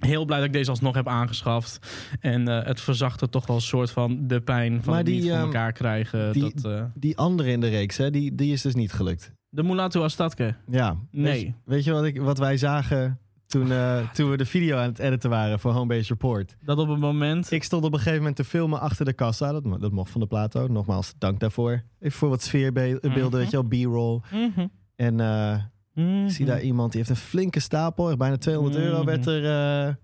Heel blij dat ik deze alsnog heb aangeschaft. En eh, het verzacht er toch wel een soort van de pijn van Maar het niet die, voor ehm, elkaar krijgen. die- dat, eh, Die andere in de reeks, hè, die, die is dus niet gelukt. de Mulatu Astatke. Ja. Nee. Weet, weet je wat, ik, wat wij zagen toen, eh, toen we de video aan het editen waren voor Homebase Report? Dat op het moment... Ik stond op een gegeven moment te filmen achter de kassa. Dat, dat mocht van de Plato. Nogmaals, dank daarvoor. Even voor wat sfeerbeelden, Mhm. weet je wel, B-roll. Mhm. En Mhm. ik zie daar iemand, die heeft een flinke stapel. Echt Bijna 200 euro Mhm. werd er... eh,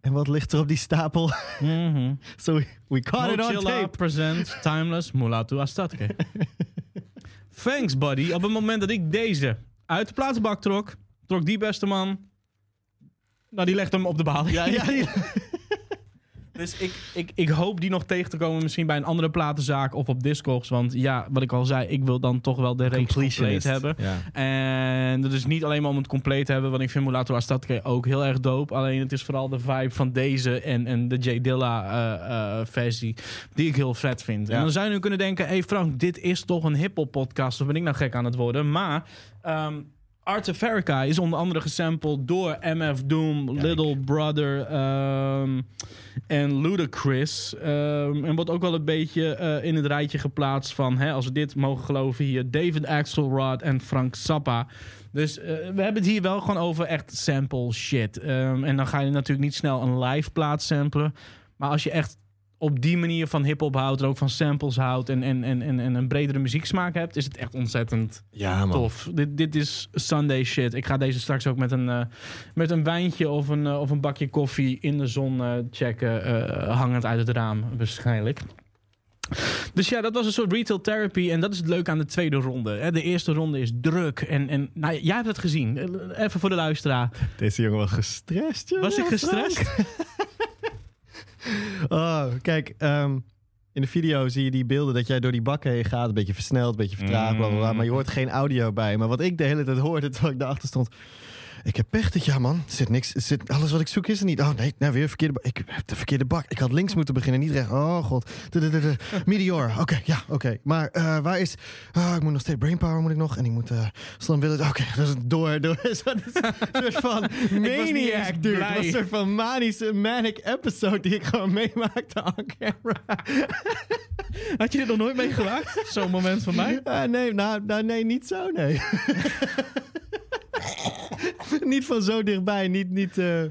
en wat ligt er op die stapel? Mhm. [laughs] so we, we caught it on tape. presents Timeless Mulatu Astatke. Thanks, buddy. Op het moment dat ik deze uit de platenbak trok, Trok die beste man. Nou, die legt hem op de. Ja, ja, ja. [laughs] Dus ik, ik, ik hoop die nog tegen te komen. Misschien bij een andere platenzaak of op Discogs. Want ja, wat ik al zei, ik wil dan toch wel de reeks compleet hebben. Ja. En dat is niet alleen maar om het compleet te hebben. Want ik vind Mulatto Astatke ook heel erg dope. Alleen het is vooral de vibe van deze en, en de J Dilla eh, eh, versie. Die ik heel vet vind. Ja. En dan zou je nu kunnen denken... Hé hey Frank, dit is toch een hip-hop podcast. Of ben ik nou gek aan het worden? Maar... ehm Art of Farrakha is onder andere gesampled door MF Doom, Little Brother ehm, en Ludacris. Ehm, en wordt ook wel een beetje eh, in het rijtje geplaatst van, hè, als we dit mogen geloven hier, David Axelrod en Frank Zappa. Dus eh, we hebben het hier wel gewoon over echt sample shit. Ehm, en dan ga je natuurlijk niet snel een live plaat samplen. Maar als je echt op die manier van hip-hop houdt, en ook van samples houdt en, en, en, en, en een bredere muzieksmaak hebt, is het echt ontzettend Ja, man. tof. Dit, dit is Sunday shit. Ik ga deze straks ook met een, eh, met een wijntje of een, eh, of een bakje koffie in de zon eh, checken, hangend uit het raam waarschijnlijk. Dus ja, dat was een soort retail therapy. En dat is het leuke aan de tweede ronde. De eerste ronde is druk. En, en nou, jij hebt het gezien. Even voor de luisteraar. Deze jongen was gestrest, jongen. Was ik gestrest? Oh, kijk, ehm, in de video zie je die beelden dat jij door die bakken heen gaat. Een beetje versneld, een beetje vertraagd, bla, bla, bla. Maar je hoort geen audio bij. Maar wat ik de hele tijd hoorde terwijl ik daarachter stond... Ik heb pech dit jaar, man. Er zit niks. Zit, alles wat ik zoek is er niet. Oh nee, nee weer verkeerde bak. Ik heb de verkeerde bak. Ik had links moeten beginnen, niet rechts. Oh god. De, de, de, de. Meteor. Oké, ja, oké. Maar eh, waar is... Ah, ik moet nog steeds brainpower moet ik nog. En ik moet uh, Slam Village. Oké, [laughs] dat is door. door. [laughs] Zo'n soort van [laughs] maniac, dude. Het was een soort van manische, manic episode die ik gewoon meemaakte on camera. Had je dit nog nooit meegemaakt? Zo'n moment van mij? Ah, nee, nou, nou, nee, niet zo, nee. [laughs] niet van zo dichtbij, niet, niet, eh,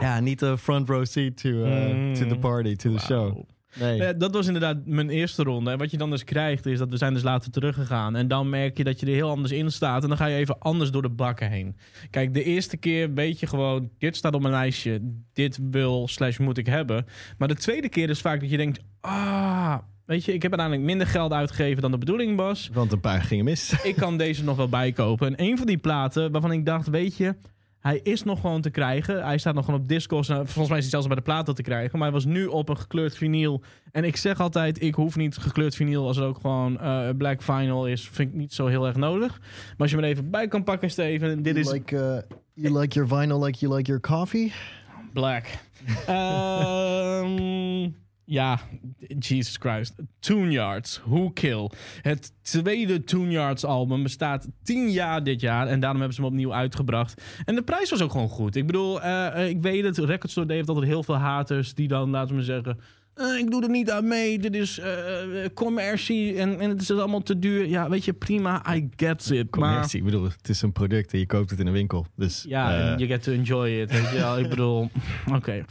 ja, niet de front row seat to, uh, Mm. to the party, to the show. Nee. Ja, dat was inderdaad mijn eerste ronde. En wat je dan dus krijgt, is dat we zijn dus later teruggegaan. En dan merk je dat je er heel anders in staat. En dan ga je even anders door de bakken heen. Kijk, de eerste keer weet je gewoon... dit staat op mijn lijstje. Dit wil slash moet ik hebben. Maar de tweede keer is vaak dat je denkt... ah, weet je, ik heb uiteindelijk minder geld uitgegeven dan de bedoeling was. Want een paar gingen mis. Ik kan deze nog wel bijkopen. En een van die platen waarvan ik dacht, weet je... Hij is nog gewoon te krijgen. Hij staat nog gewoon op Discogs. Nou, volgens mij is hij zelfs bij de platen te krijgen. Maar hij was nu op een gekleurd vinyl. En ik zeg altijd, ik hoef niet gekleurd vinyl... als er ook gewoon eh, black vinyl is. Vind ik niet zo heel erg nodig. Maar als je me er even bij kan pakken, Steven. Dit is like, uh, you like your vinyl like you like your coffee? black. [laughs] Ehm, ja, Jesus Christ. Tune Yards, Who Kill. Het tweede Tune Yards album bestaat tien jaar dit jaar. En daarom hebben ze hem opnieuw uitgebracht. En de prijs was ook gewoon goed. Ik bedoel, eh, eh, ik weet het. Record heeft altijd heel veel haters. Die dan, laten we zeggen... "Eh, ik doe er niet aan mee. Dit is eh, eh, commercie en, en het is allemaal te duur. Ja, weet je, prima. I get it. Maar Commercie, ik bedoel, het is een product en je koopt het in een winkel. Dus, ja, you get to enjoy it. Weet je wel? Ik bedoel, [laughs] oké.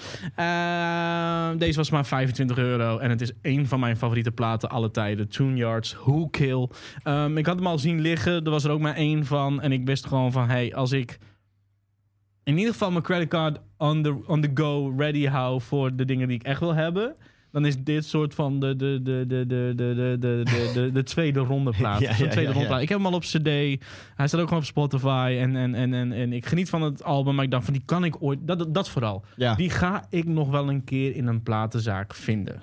Deze was maar 25 euro. En het is één van mijn favoriete platen alle tijden. Tune Yards, Who Kill. Ehm, ik had hem al zien liggen. Er was er ook maar één van. En ik wist gewoon van, hey, als ik in ieder geval mijn creditcard on the, on the go ready hou voor de dingen die ik echt wil hebben. Dan is dit soort van de, de, de, de, de, de, de, de, de, de, de tweede ronde plaat. Ja, tweede ja, ronde plaat. Ik heb hem al op cd. Hij staat ook gewoon op Spotify. En, en, en, en, en ik geniet van het album. Maar ik dacht van, die kan ik ooit... Dat, dat, dat vooral. ja, Die ga ik nog wel een keer in een platenzaak vinden.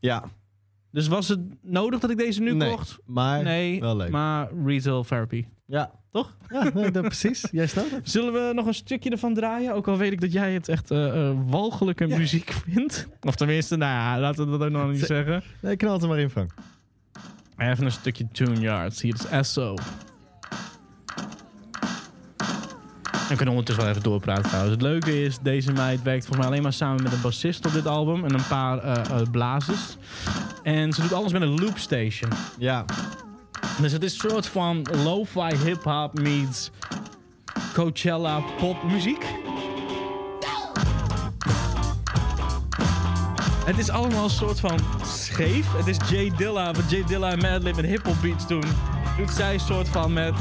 ja, Dus was het nodig dat ik deze nu Nee, kocht? maar Nee, wel leuk. maar retail therapy. ja, Toch? ja nee, dat, precies. Jij snapt het. Zullen we nog een stukje ervan draaien? Ook al weet ik dat jij het echt eh, eh, walgelijke muziek vindt. Of tenminste, nou ja, laten we dat ook nog niet Z- zeggen. Nee, knal het er maar in, Frank. Even een stukje Tune Yards. Hier is Esso. We kunnen ondertussen wel even doorpraten trouwens. Het leuke is, deze meid werkt volgens mij alleen maar samen met een bassist op dit album. En een paar eh, eh, blazers. En ze doet alles met een loopstation. Ja, Dus het is een soort van lo-fi hip-hop meets Coachella popmuziek. Het is allemaal een soort van scheef. Het is Jay Dilla, wat Jay Dilla en Madlib met hip-hop beats doen. Doet zij een soort van met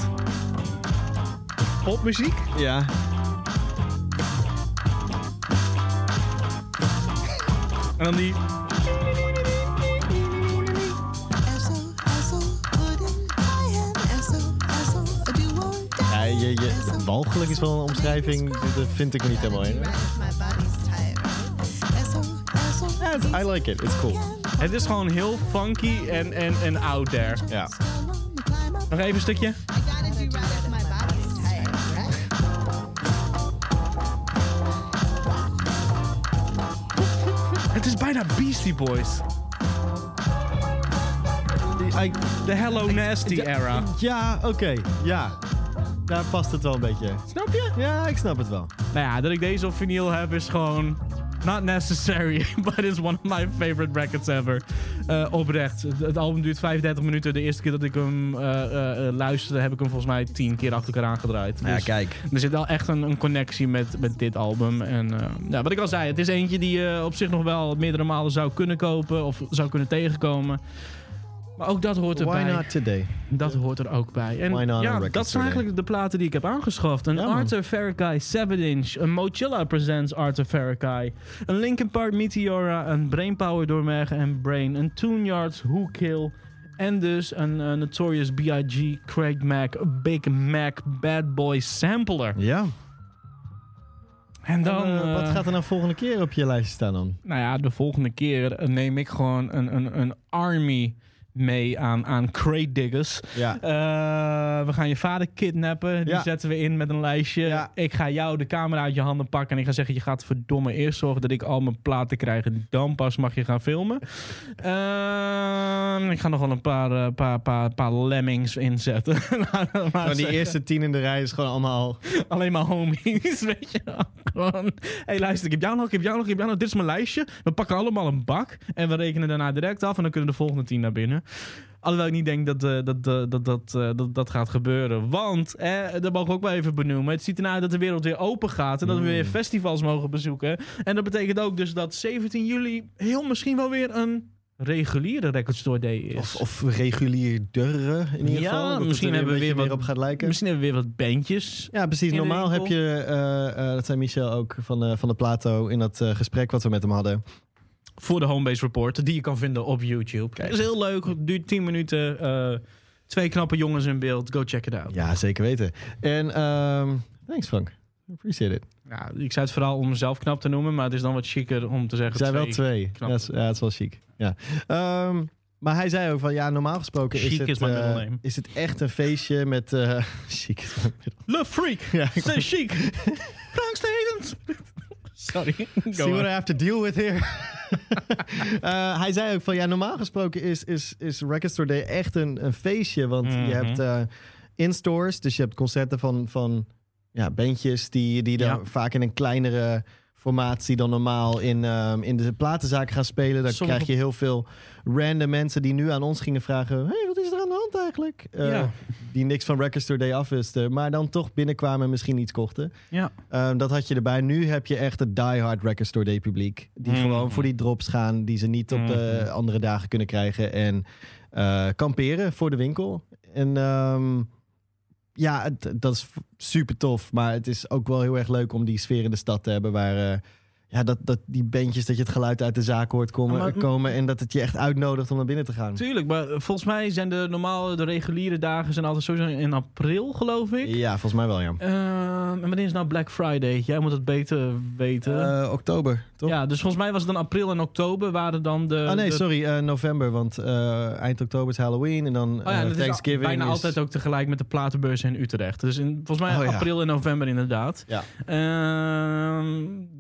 popmuziek. ja. En dan die. Walgelijk is wel een omschrijving. Dat vind ik er niet helemaal in. I like it. It's cool. Het is gewoon heel funky en, en, en out there. Ja. Nog even een stukje. Het is bijna Beastie Boys. De Hello Nasty era. ja, oké. Ja. Daar past het wel een beetje. Snap je? Ja, ik snap het wel. Nou ja, dat ik deze op vinyl heb is gewoon... Not necessary, [laughs] but it's one of my favorite records ever. Eh, oprecht. Het, album duurt 35 minuten. De eerste keer dat ik hem eh, eh, luisterde, heb ik hem volgens mij 10 keer achter elkaar aangedraaid. Dus kijk. er zit wel echt een, een connectie met, met dit album. En ja, wat ik al zei, het is eentje die je op zich nog wel meerdere malen zou kunnen kopen of zou kunnen tegenkomen. Maar ook dat hoort Why erbij. not today? Dat hoort er ook bij. En Why not ja, dat zijn eigenlijk de platen die ik heb aangeschaft. Een Ja. Arthur Farrakay 7 inch, een Mochilla Presents Arthur Farrakay, een Linkin Park Meteora, een Brainpower door Merg en Brain, een Tune Yards Who Kill en dus een eh, Notorious B.I.G. Craig Mack Big Mac Bad Boy Sampler. Ja. En dan... Eh, wat gaat er nou volgende keer op je lijstje staan dan? Nou ja, de volgende keer eh, neem ik gewoon een, een, een army mee aan, aan crate diggers. Ja. Eh, we gaan je vader kidnappen. Die Ja. zetten we in met een lijstje. Ja. Ik ga jou de camera uit je handen pakken. En ik ga zeggen: Je gaat verdomme eerst zorgen dat ik al mijn platen krijg. En dan pas mag je gaan filmen. Ehm, ik ga nog wel een paar, eh, paar, paar, paar lemmings inzetten. [laughs] Maar die zeggen. eerste tien in de rij is gewoon allemaal... [laughs] Alleen maar homies, [laughs] weet je wel. Gewoon, hé luister, ik heb jou nog, ik heb jou nog, ik heb jou nog. Dit is mijn lijstje. We pakken allemaal een bak en we rekenen daarna direct af en dan kunnen de volgende tien naar binnen. Alhoewel ik niet denk dat eh, dat, dat, dat, dat, eh, dat, dat gaat gebeuren. Want, eh, dat mogen we ook wel even benoemen. Het ziet ernaar uit dat de wereld weer open gaat. En dat we weer festivals mogen bezoeken. En dat betekent ook dus dat 17 juli heel misschien wel weer een reguliere Record Store Day is. Of, of regulierdere in ieder Ja, geval. Dat misschien hebben we weer wat- op gaat lijken. Misschien hebben we weer wat bandjes. Ja, precies. Normaal heb je, eh, eh, dat zei Michel ook van, eh, van de Plato in dat eh, gesprek wat we met hem hadden. Voor de Homebase Report, die je kan vinden op YouTube. Kijk. Het is heel leuk, duurt 10 minuten. eh, twee knappe jongens in beeld. Go check it out. Ja, zeker weten. En ehm, thanks Frank. Appreciate it. Ja, ik zei het vooral om mezelf knap te noemen, maar het is dan wat chiquer om te zeggen. Er zijn wel twee. twee. knap. Ja, is, ja, het is wel chic. Ja. Ehm, maar hij zei ook van, ja, normaal gesproken is het, is eh, is het echt een feestje met... eh [laughs] chic is Freak! Ja, chic! Frank Stevens! [laughs] Sorry. [laughs] See on. what I have to deal with here. [laughs] Eh, hij zei ook van ja, normaal gesproken is, is, is Record Store Day echt een, een feestje. Want Mhm. je hebt eh, in-stores, dus je hebt concerten van, van ja, bandjes die, die dan Ja. vaak in een kleinere formatie dan normaal in, ehm, in de platenzaken gaan spelen. Dan Sommige- krijg je heel veel random mensen die nu aan ons gingen vragen: hey, wat is er aan de hand eigenlijk? Eh, Ja. Die niks van Record Store Day afwisten, maar dan toch binnenkwamen en misschien iets kochten. Ja. Ehm, dat had je erbij. Nu heb je echt het diehard Record Store Day publiek. Die Mhm. gewoon voor die drops gaan die ze niet op de Mhm. andere dagen kunnen krijgen. En eh, kamperen voor de winkel. En ehm, ja, dat is super tof. Maar het is ook wel heel erg leuk om die sfeer in de stad te hebben. Waar eh, ja, dat, dat die bandjes, dat je het geluid uit de zaak hoort komen, Maar- komen. En dat het je echt uitnodigt om naar binnen te gaan. Tuurlijk, maar volgens mij zijn de normale, de reguliere dagen zijn altijd sowieso in april, geloof ik. Ja, volgens mij wel, ja. Ehm, en wanneer is nou Black Friday? Jij moet het beter weten. Eh, oktober, toch? Ja, dus volgens mij was het dan april en oktober waren dan de... Ah nee, de- sorry, eh, november. Want eh, eind oktober is Halloween en dan Oh ja, eh, en het is Thanksgiving. bijna is- altijd ook tegelijk met de platenbeurs in Utrecht. Dus in, volgens mij Oh ja. april en november inderdaad. Ja.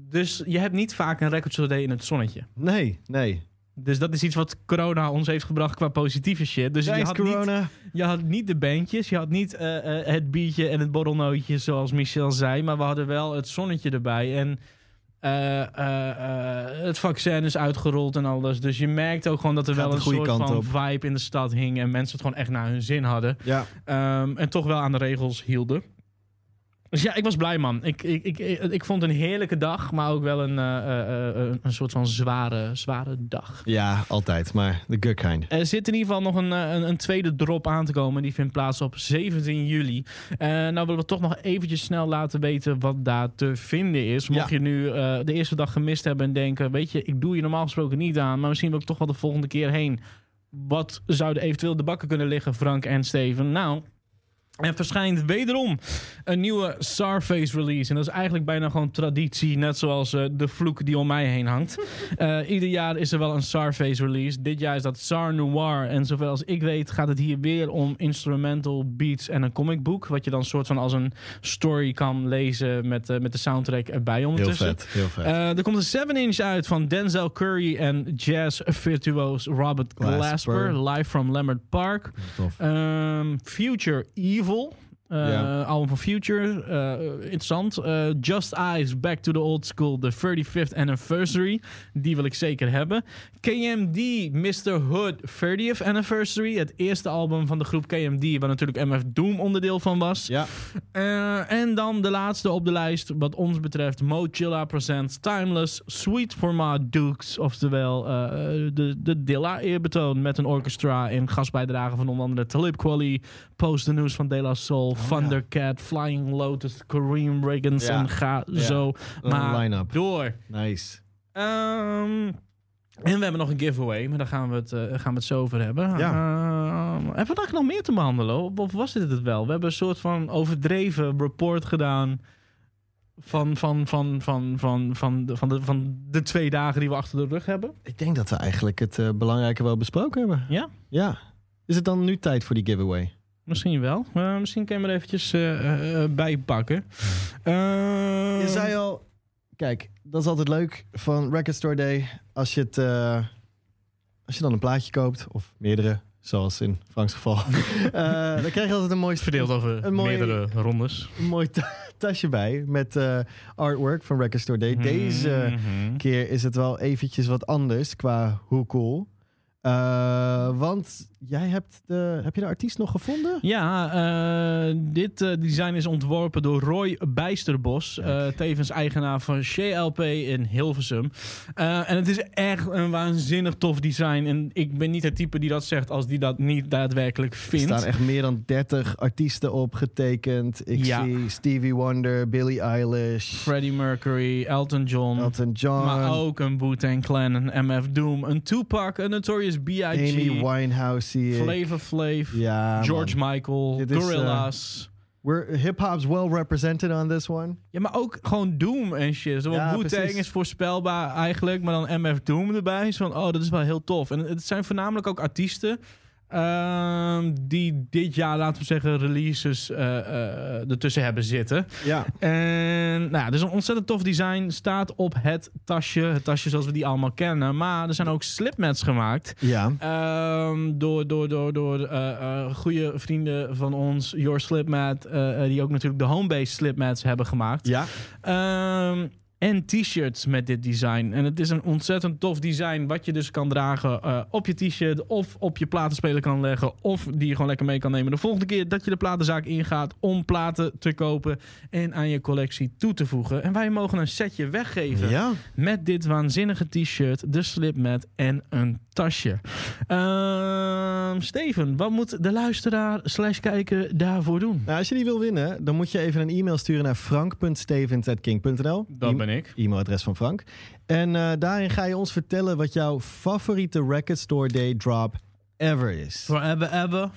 Dus je hebt niet vaak een record day in het zonnetje. Nee, nee. Dus dat is iets wat corona ons heeft gebracht qua positieve shit. Dus je had, niet, je had niet de bandjes, je had niet eh, eh, het biertje en het borrelnootje zoals Michel zei. Maar we hadden wel het zonnetje erbij. En eh, het vaccin is uitgerold en alles. Dus je merkt ook gewoon dat er Gaat wel een goede soort kant van op. vibe in de stad hing. En mensen het gewoon echt naar hun zin hadden. Ja. Ehm, en toch wel aan de regels hielden. Dus ja, ik was blij, man. Ik, ik, ik, ik, vond een heerlijke dag, maar ook wel een, eh, eh, eh, een soort van zware, zware dag. ja, altijd. Maar the good kind. Er zit in ieder geval nog een, een, een tweede drop aan te komen. Die vindt plaats op 17 juli. Nou willen we toch nog eventjes snel laten weten wat daar te vinden is. Mocht Ja. je nu de eerste dag gemist hebben en denken... weet je, ik doe je normaal gesproken niet aan... maar misschien wil ik toch wel de volgende keer heen. Wat zouden eventueel de bakken kunnen liggen, Frank en Steven? Nou, Er verschijnt wederom een nieuwe Starface release. En dat is eigenlijk bijna gewoon traditie. Net zoals eh, de vloek die om mij heen hangt. [laughs] Eh, ieder jaar is er wel een Starface release. Dit jaar is dat Star Noir. En zoveel als ik weet gaat het hier weer om instrumental beats en een comicboek. Wat je dan soort van als een story kan lezen met, eh, met de soundtrack erbij Heel ondertussen. vet, heel vet. Eh, er komt een 7-inch uit van Denzel Curry en jazz-virtuoos Robert Glasper. Glasper. Live from Lambert Park. Tof. Ehm, Future Evil. evil eh, Ja. Album van Future. eh, interessant. Eh, Just Eyes, Back to the Old School. The 35th Anniversary. Die wil ik zeker hebben. KMD, Mr. Hood, 30th Anniversary. Het eerste album van de groep KMD. Waar natuurlijk MF Doom onderdeel van was. Ja, en dan de laatste op de lijst, wat ons betreft, Mochilla Presents Timeless Sweet Format Dukes. Oftewel de, de Dilla eerbetoon met een orchestra in gastbijdrage van onder andere Talib Kweli, Post the News van De La Soul, Thundercat, Flying Lotus, Kareem Riggins en ga zo maar door. nice. Ehm, en we hebben nog een giveaway, maar daar gaan we het, eh, gaan we het zo over hebben. Ja. Ehm, hebben we eigenlijk nog meer te behandelen? Of, of was dit het wel? We hebben een soort van overdreven report gedaan van, van, van, van, van, van, de, van, de, van de twee dagen die we achter de rug hebben. Ik denk dat we eigenlijk het eh, belangrijke wel besproken hebben. Ja? Ja. Is het dan nu tijd voor die giveaway? Misschien wel. Eh, misschien kan je maar eventjes eh, eh, bijpakken. Ehm, Je zei al, kijk, dat is altijd leuk van Record Store Day. Als je, het, als je dan een plaatje koopt, of meerdere, zoals in Franks geval, [laughs] dan krijg je altijd een mooi, verdeeld over Een mooie- meerdere rondes. een mooi ta- tasje bij met artwork van Record Store Day. Deze Mhm. keer is het wel eventjes wat anders qua hoe cool. Want jij hebt de, heb je de artiest nog gevonden? Ja, eh, dit eh, design is ontworpen door Roy Bijsterbos. eh, tevens eigenaar van CLP in Hilversum. En het is echt een waanzinnig tof design. En ik ben niet het type die dat zegt als die dat niet daadwerkelijk Er vindt. staan echt meer dan 30 artiesten op getekend. Ik Ja. zie Stevie Wonder, Billie Eilish, Freddie Mercury, Elton John. Elton John, Maar ook een Wu-Tang Clan, een MF Doom, een Tupac, een Notorious B.I.G. Amy Winehouse zie ik. Flavor Flav, Ja, George man. Michael, Dit is, Gorillaz. We're, hip-hop's well represented on this one. Ja, maar ook gewoon Doom en shit. Zo, Ja, Wu-Tang is voorspelbaar eigenlijk, maar dan MF Doom erbij. Zo van, oh, dat is wel heel tof. En het zijn voornamelijk ook artiesten ehm, die dit jaar, laten we zeggen, releases eh, eh, ertussen hebben zitten. Ja. En nou, ja, is een ontzettend tof design. Staat op het tasje. Het tasje zoals we die allemaal kennen. Maar er zijn ook slipmats gemaakt. Ja. Ehm, door door, door, door eh, goede vrienden van ons, Your Slipmat, die ook natuurlijk de homebase slipmats hebben gemaakt. Ja. Ehm, en t-shirts met dit design. En het is een ontzettend tof design. Wat je dus kan dragen eh, op je t-shirt. Of op je platenspeler kan leggen. Of die je gewoon lekker mee kan nemen. De volgende keer dat je de platenzaak ingaat. Om platen te kopen. En aan je collectie toe te voegen. En wij mogen een setje weggeven. Ja. Met dit waanzinnige t-shirt, de slipmat en een tasje. Ehm, Steven, wat moet de luisteraar slash kijker daarvoor doen? Nou, als je die wil winnen, dan moet je even een e-mail sturen naar frank.stevens.king.nl. Dat ben ik. E-mailadres van Frank. En eh, daarin ga je ons vertellen wat jouw favoriete Record Store Day drop ever is. Forever, ever.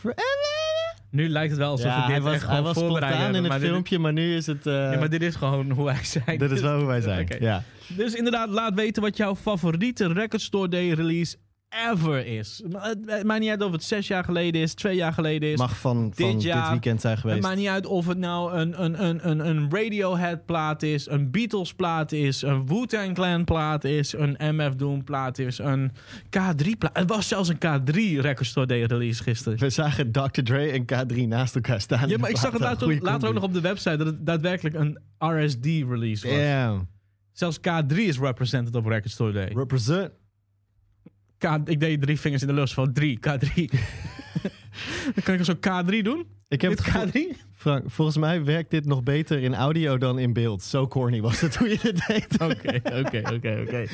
Nu lijkt het wel alsof we hij dit was, echt hij gewoon was voorbereid spontaan in maar het dit- filmpje, maar nu is het... eh, Ja, maar dit is gewoon hoe wij zijn. dit is wel hoe wij zijn. Ja. Dus inderdaad, laat weten wat jouw favoriete Record Store Day release ever is. Het het maakt niet uit of het zes jaar geleden is, twee jaar geleden is. Mag van, Dit van dit, jaar- weekend zijn Het geweest. maakt niet uit of het nou een, een, een, een, een Radiohead plaat is, een Beatles plaat is, een Wu-Tang Clan plaat is, een MF Doom plaat is, een K3 plaat. Het was zelfs een K3 Record Store Day release gisteren. We zagen Dr. Dre en K3 naast elkaar staan. Ja, maar ik zag het later, ook- nog op de website dat het daadwerkelijk een RSD release was. Damn. Zelfs K3 is represented op Record Store Day. Represent. K, ik deed drie vingers in de lucht van 3, K3. [laughs] Dan kan ik zo K3 doen? Ik heb Dit het gevo- K3? Frank, volgens mij werkt dit nog beter in audio dan in beeld. Zo corny was het toen je dit deed. [laughs] Oké, oké, oké, oké.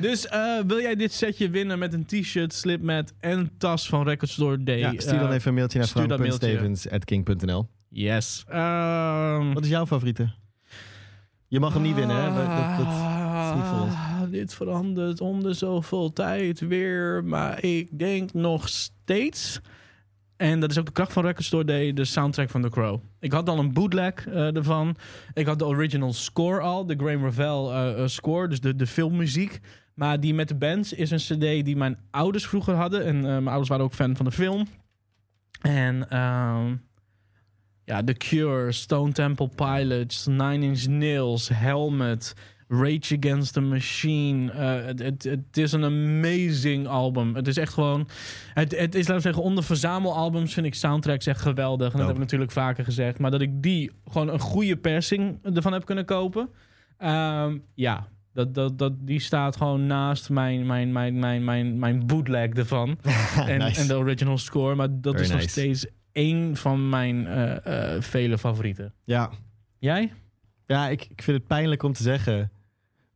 Dus eh, wil jij dit setje winnen met een t-shirt, slipmat en tas van Record Store Day? Ja, stuur dan Eh, even een mailtje naar frank.stevens.king.nl. Yes. Wat is jouw favoriete? Je mag hem niet winnen, hè? Dat, dat, dat is niet voor ons. Dit verandert om de zoveel tijd weer. Maar ik denk nog steeds En dat is ook de kracht van Record Store de soundtrack van The Crow. Ik had al een bootleg eh, ervan. Ik had de original score al, de Graham Revell eh, eh, score, dus de, de filmmuziek. Maar die met de bands is een cd die mijn ouders vroeger hadden. En mijn ouders waren ook fan van de film. En ehm, ja, The Cure, Stone Temple Pilots, Nine Inch Nails, Helmet, Rage Against the Machine. Eh, het, is een amazing album. Het is echt gewoon... Het, het is, laten we zeggen, onder verzamelalbums vind ik soundtracks echt geweldig. En dat heb ik natuurlijk vaker gezegd. Maar dat ik die gewoon een goede persing ervan heb kunnen kopen. Ehm, ja, dat, dat, dat, die staat gewoon naast mijn, mijn, mijn, mijn, mijn, mijn bootleg ervan. [laughs] en, Nice. en de original score. Maar dat Very is nog steeds één van mijn eh, eh, vele favorieten. Ja, Jij? ja ik, ik vind het pijnlijk om te zeggen.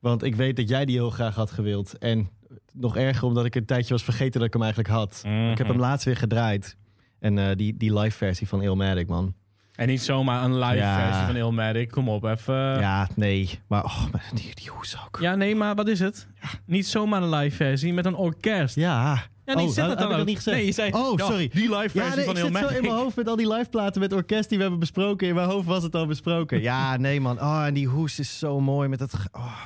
Want ik weet dat jij die heel graag had gewild. En nog erger omdat ik een tijdje was vergeten dat ik hem eigenlijk had. Ik heb hem laatst weer gedraaid. En eh, die, die live versie van Illmatic, man. En niet zomaar een live Ja. versie van Illmatic. Kom op, even. Ja. Ja, nee. Maar oh, die, die hoes ook. nee, maar wat is het? Niet zomaar een live versie met een orkest. Ja. Ja, nee, oh, dat dan ook. niet gezegd? Nee, je zei, Oh, ja, sorry. die live versie Ja, nee, van ik zit zo in mijn hoofd met al die live platen met orkest die we hebben besproken. In mijn hoofd was het al besproken. Ja, nee man. Oh, en die hoes is zo mooi met dat... Oh,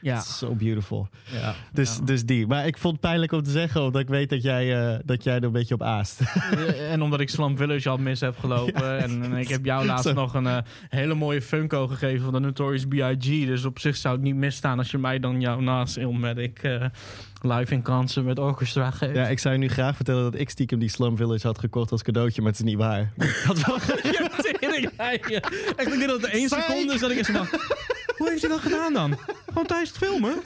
Ja. so beautiful. ja. Dus, ja. dus die. Maar ik vond het pijnlijk om te zeggen, omdat ik weet dat jij, eh, dat jij er een beetje op aast. En omdat ik Slum Village al mis heb gelopen. en, en ik heb jou [laughs] laatst Zo. nog een eh, hele mooie Funko gegeven van de Notorious B.I.G. Dus op zich zou het niet misstaan als je mij dan jou naast Illmatic eh live in kansen met orchestra geeft. ja, ik zou je nu graag vertellen dat ik stiekem die Slum Village had gekocht als cadeautje, maar het is niet waar. [laughs] Ik had wel [laughs] Echt, ik denk dat het één seconde is dat ik eens van... Hoe heeft hij dat gedaan dan? Gewoon tijdens het filmen?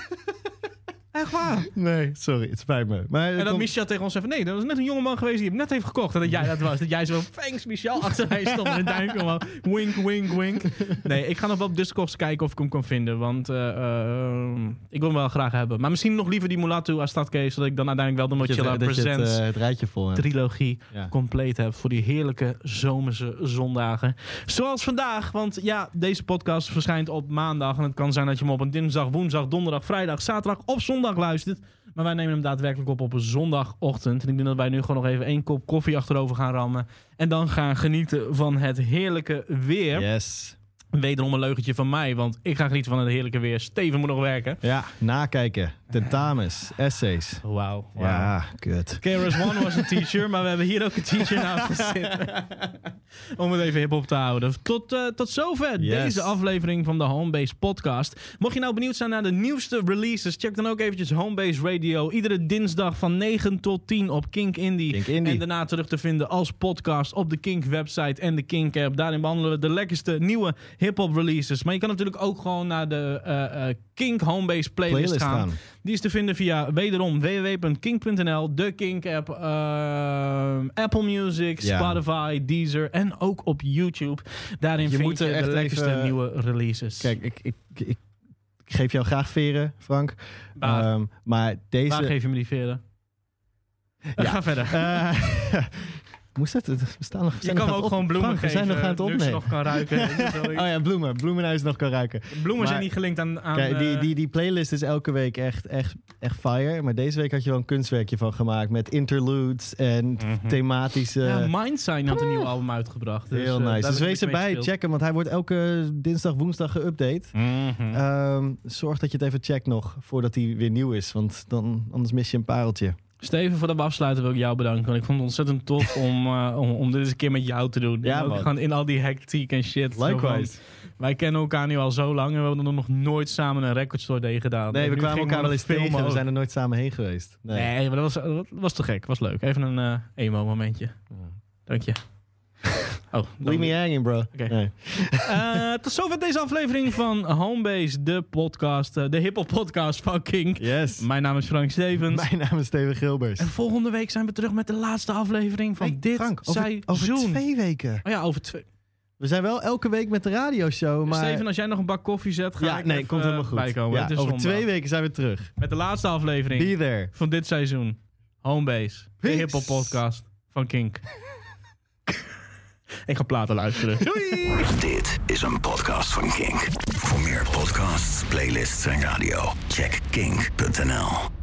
Echt waar? Nee, sorry, het spijt me. Maar En dat Michel tegen ons zei van... Nee, dat was net een jongeman geweest die hem net heeft gekocht. En dat jij dat was. Dat jij zo... Thanks Michel. [laughs] Achter mij stond een duimpje omhoog. Wink, wink, wink. Nee, ik ga nog wel op Discogs kijken of ik hem kan vinden. Want eh, eh, ik wil hem wel graag hebben. Maar misschien nog liever die Mulatu Astadcase. Zodat ik dan uiteindelijk wel de Mochila je het, Presents eh, het rijtje vol trilogie Ja. compleet heb voor die heerlijke zomerse zondagen. Zoals vandaag, want ja, deze podcast verschijnt op maandag. En het kan zijn dat je hem op een dinsdag, woensdag, donderdag, vrijdag, zaterdag of zondag luistert. Maar wij nemen hem daadwerkelijk op op een zondagochtend. En ik denk dat wij nu gewoon nog even één kop koffie achterover gaan rammen. En dan gaan genieten van het heerlijke weer. Yes. Wederom een leugentje van mij, want ik ga genieten van het heerlijke weer. Steven moet nog werken. Ja, nakijken. Tentamens, essays. Wauw. Ja, kut. KRS-One was een teacher, maar we hebben hier ook een teacher [laughs] naast zitten. Om het even hip-hop te houden. Tot, eh, tot zover Yes. deze aflevering van de Homebase Podcast. Mocht je nou benieuwd zijn naar de nieuwste releases, check dan ook eventjes Homebase Radio. Iedere dinsdag van 9 tot 10 op Kink Indie. Kink Indie. En daarna terug te vinden als podcast op de Kink website en de Kink app. Daarin behandelen we de lekkerste nieuwe hip-hop releases. Maar je kan natuurlijk ook gewoon naar de eh, Kink Homebase playlist, Playlist gaan. gaan. Die is te vinden via wederom www.kink.nl, de Kink-app, ehm, Apple Music, Ja. Spotify, Deezer en ook op YouTube. Daarin Je vind je er de echt lekkerste even- nieuwe releases. Kijk, ik, ik, ik, ik geef jou graag veren, Frank. waar, Ehm, maar deze... waar geef je me die veren? Ja. [laughs] Ga verder. Eh, [laughs] moest dat? We staan nog, je kan nog ook gewoon bloemen Frank, we geven. zijn nog aan het ik ze opnemen. nog kan ruiken. [laughs] Oh ja, bloemen. Bloemenhuis nog kan ruiken. Bloemen zijn niet gelinkt aan... aan Kijk, die, eh, die, die playlist is elke week echt, echt, echt fire. Maar deze week had je wel een kunstwerkje van gemaakt. Met interludes en Mhm. thematische... ja, Mindsign had een nieuw album uitgebracht. Dus, Heel eh, nice. Dus wees erbij, check hem. Want hij wordt elke dinsdag, woensdag geüpdate. Mhm. Ehm, zorg dat je het even checkt nog, voordat hij weer nieuw is. Want dan, anders mis je een pareltje. Steven, voor dat afsluiten wil ik jou bedanken. Want ik vond het ontzettend tof [laughs] om, eh, om, om dit eens een keer met jou te doen. Ja, man. gewoon in al die hectiek en shit. Likewise. wij kennen elkaar nu al zo lang en we hebben nog nooit samen een record store day gedaan. Nee, we kwamen elkaar wel eens tegen. filmen We zijn er nooit samen heen geweest. Nee. Nee, maar dat was, dat was te gek. was leuk. Even een eh, emo-momentje. Dank je. [laughs] Oh, Leave me hanging, bro. Oké. Nee. [laughs] Eh, tot zover deze aflevering van Homebase, de podcast, eh, de hiphop podcast van King. Yes. Mijn naam is Frank Stevens. Mijn naam is Steven Gilbers. En volgende week zijn we terug met de laatste aflevering van Hey, dit Frank, over, seizoen. over twee weken. Oh ja, over twee. We zijn wel elke week met de radioshow, maar... Steven, als jij nog een bak koffie zet, ga ja, ik nee, even, komt helemaal eh, goed. bijkomen. Ja, over zondag. twee weken zijn we terug. Met de laatste aflevering Be there. van dit seizoen. Homebase, de hiphop podcast van Kink. [laughs] ik ga platen luisteren. Dit is een podcast van Kink. Voor meer podcasts, playlists en radio, check kink.nl.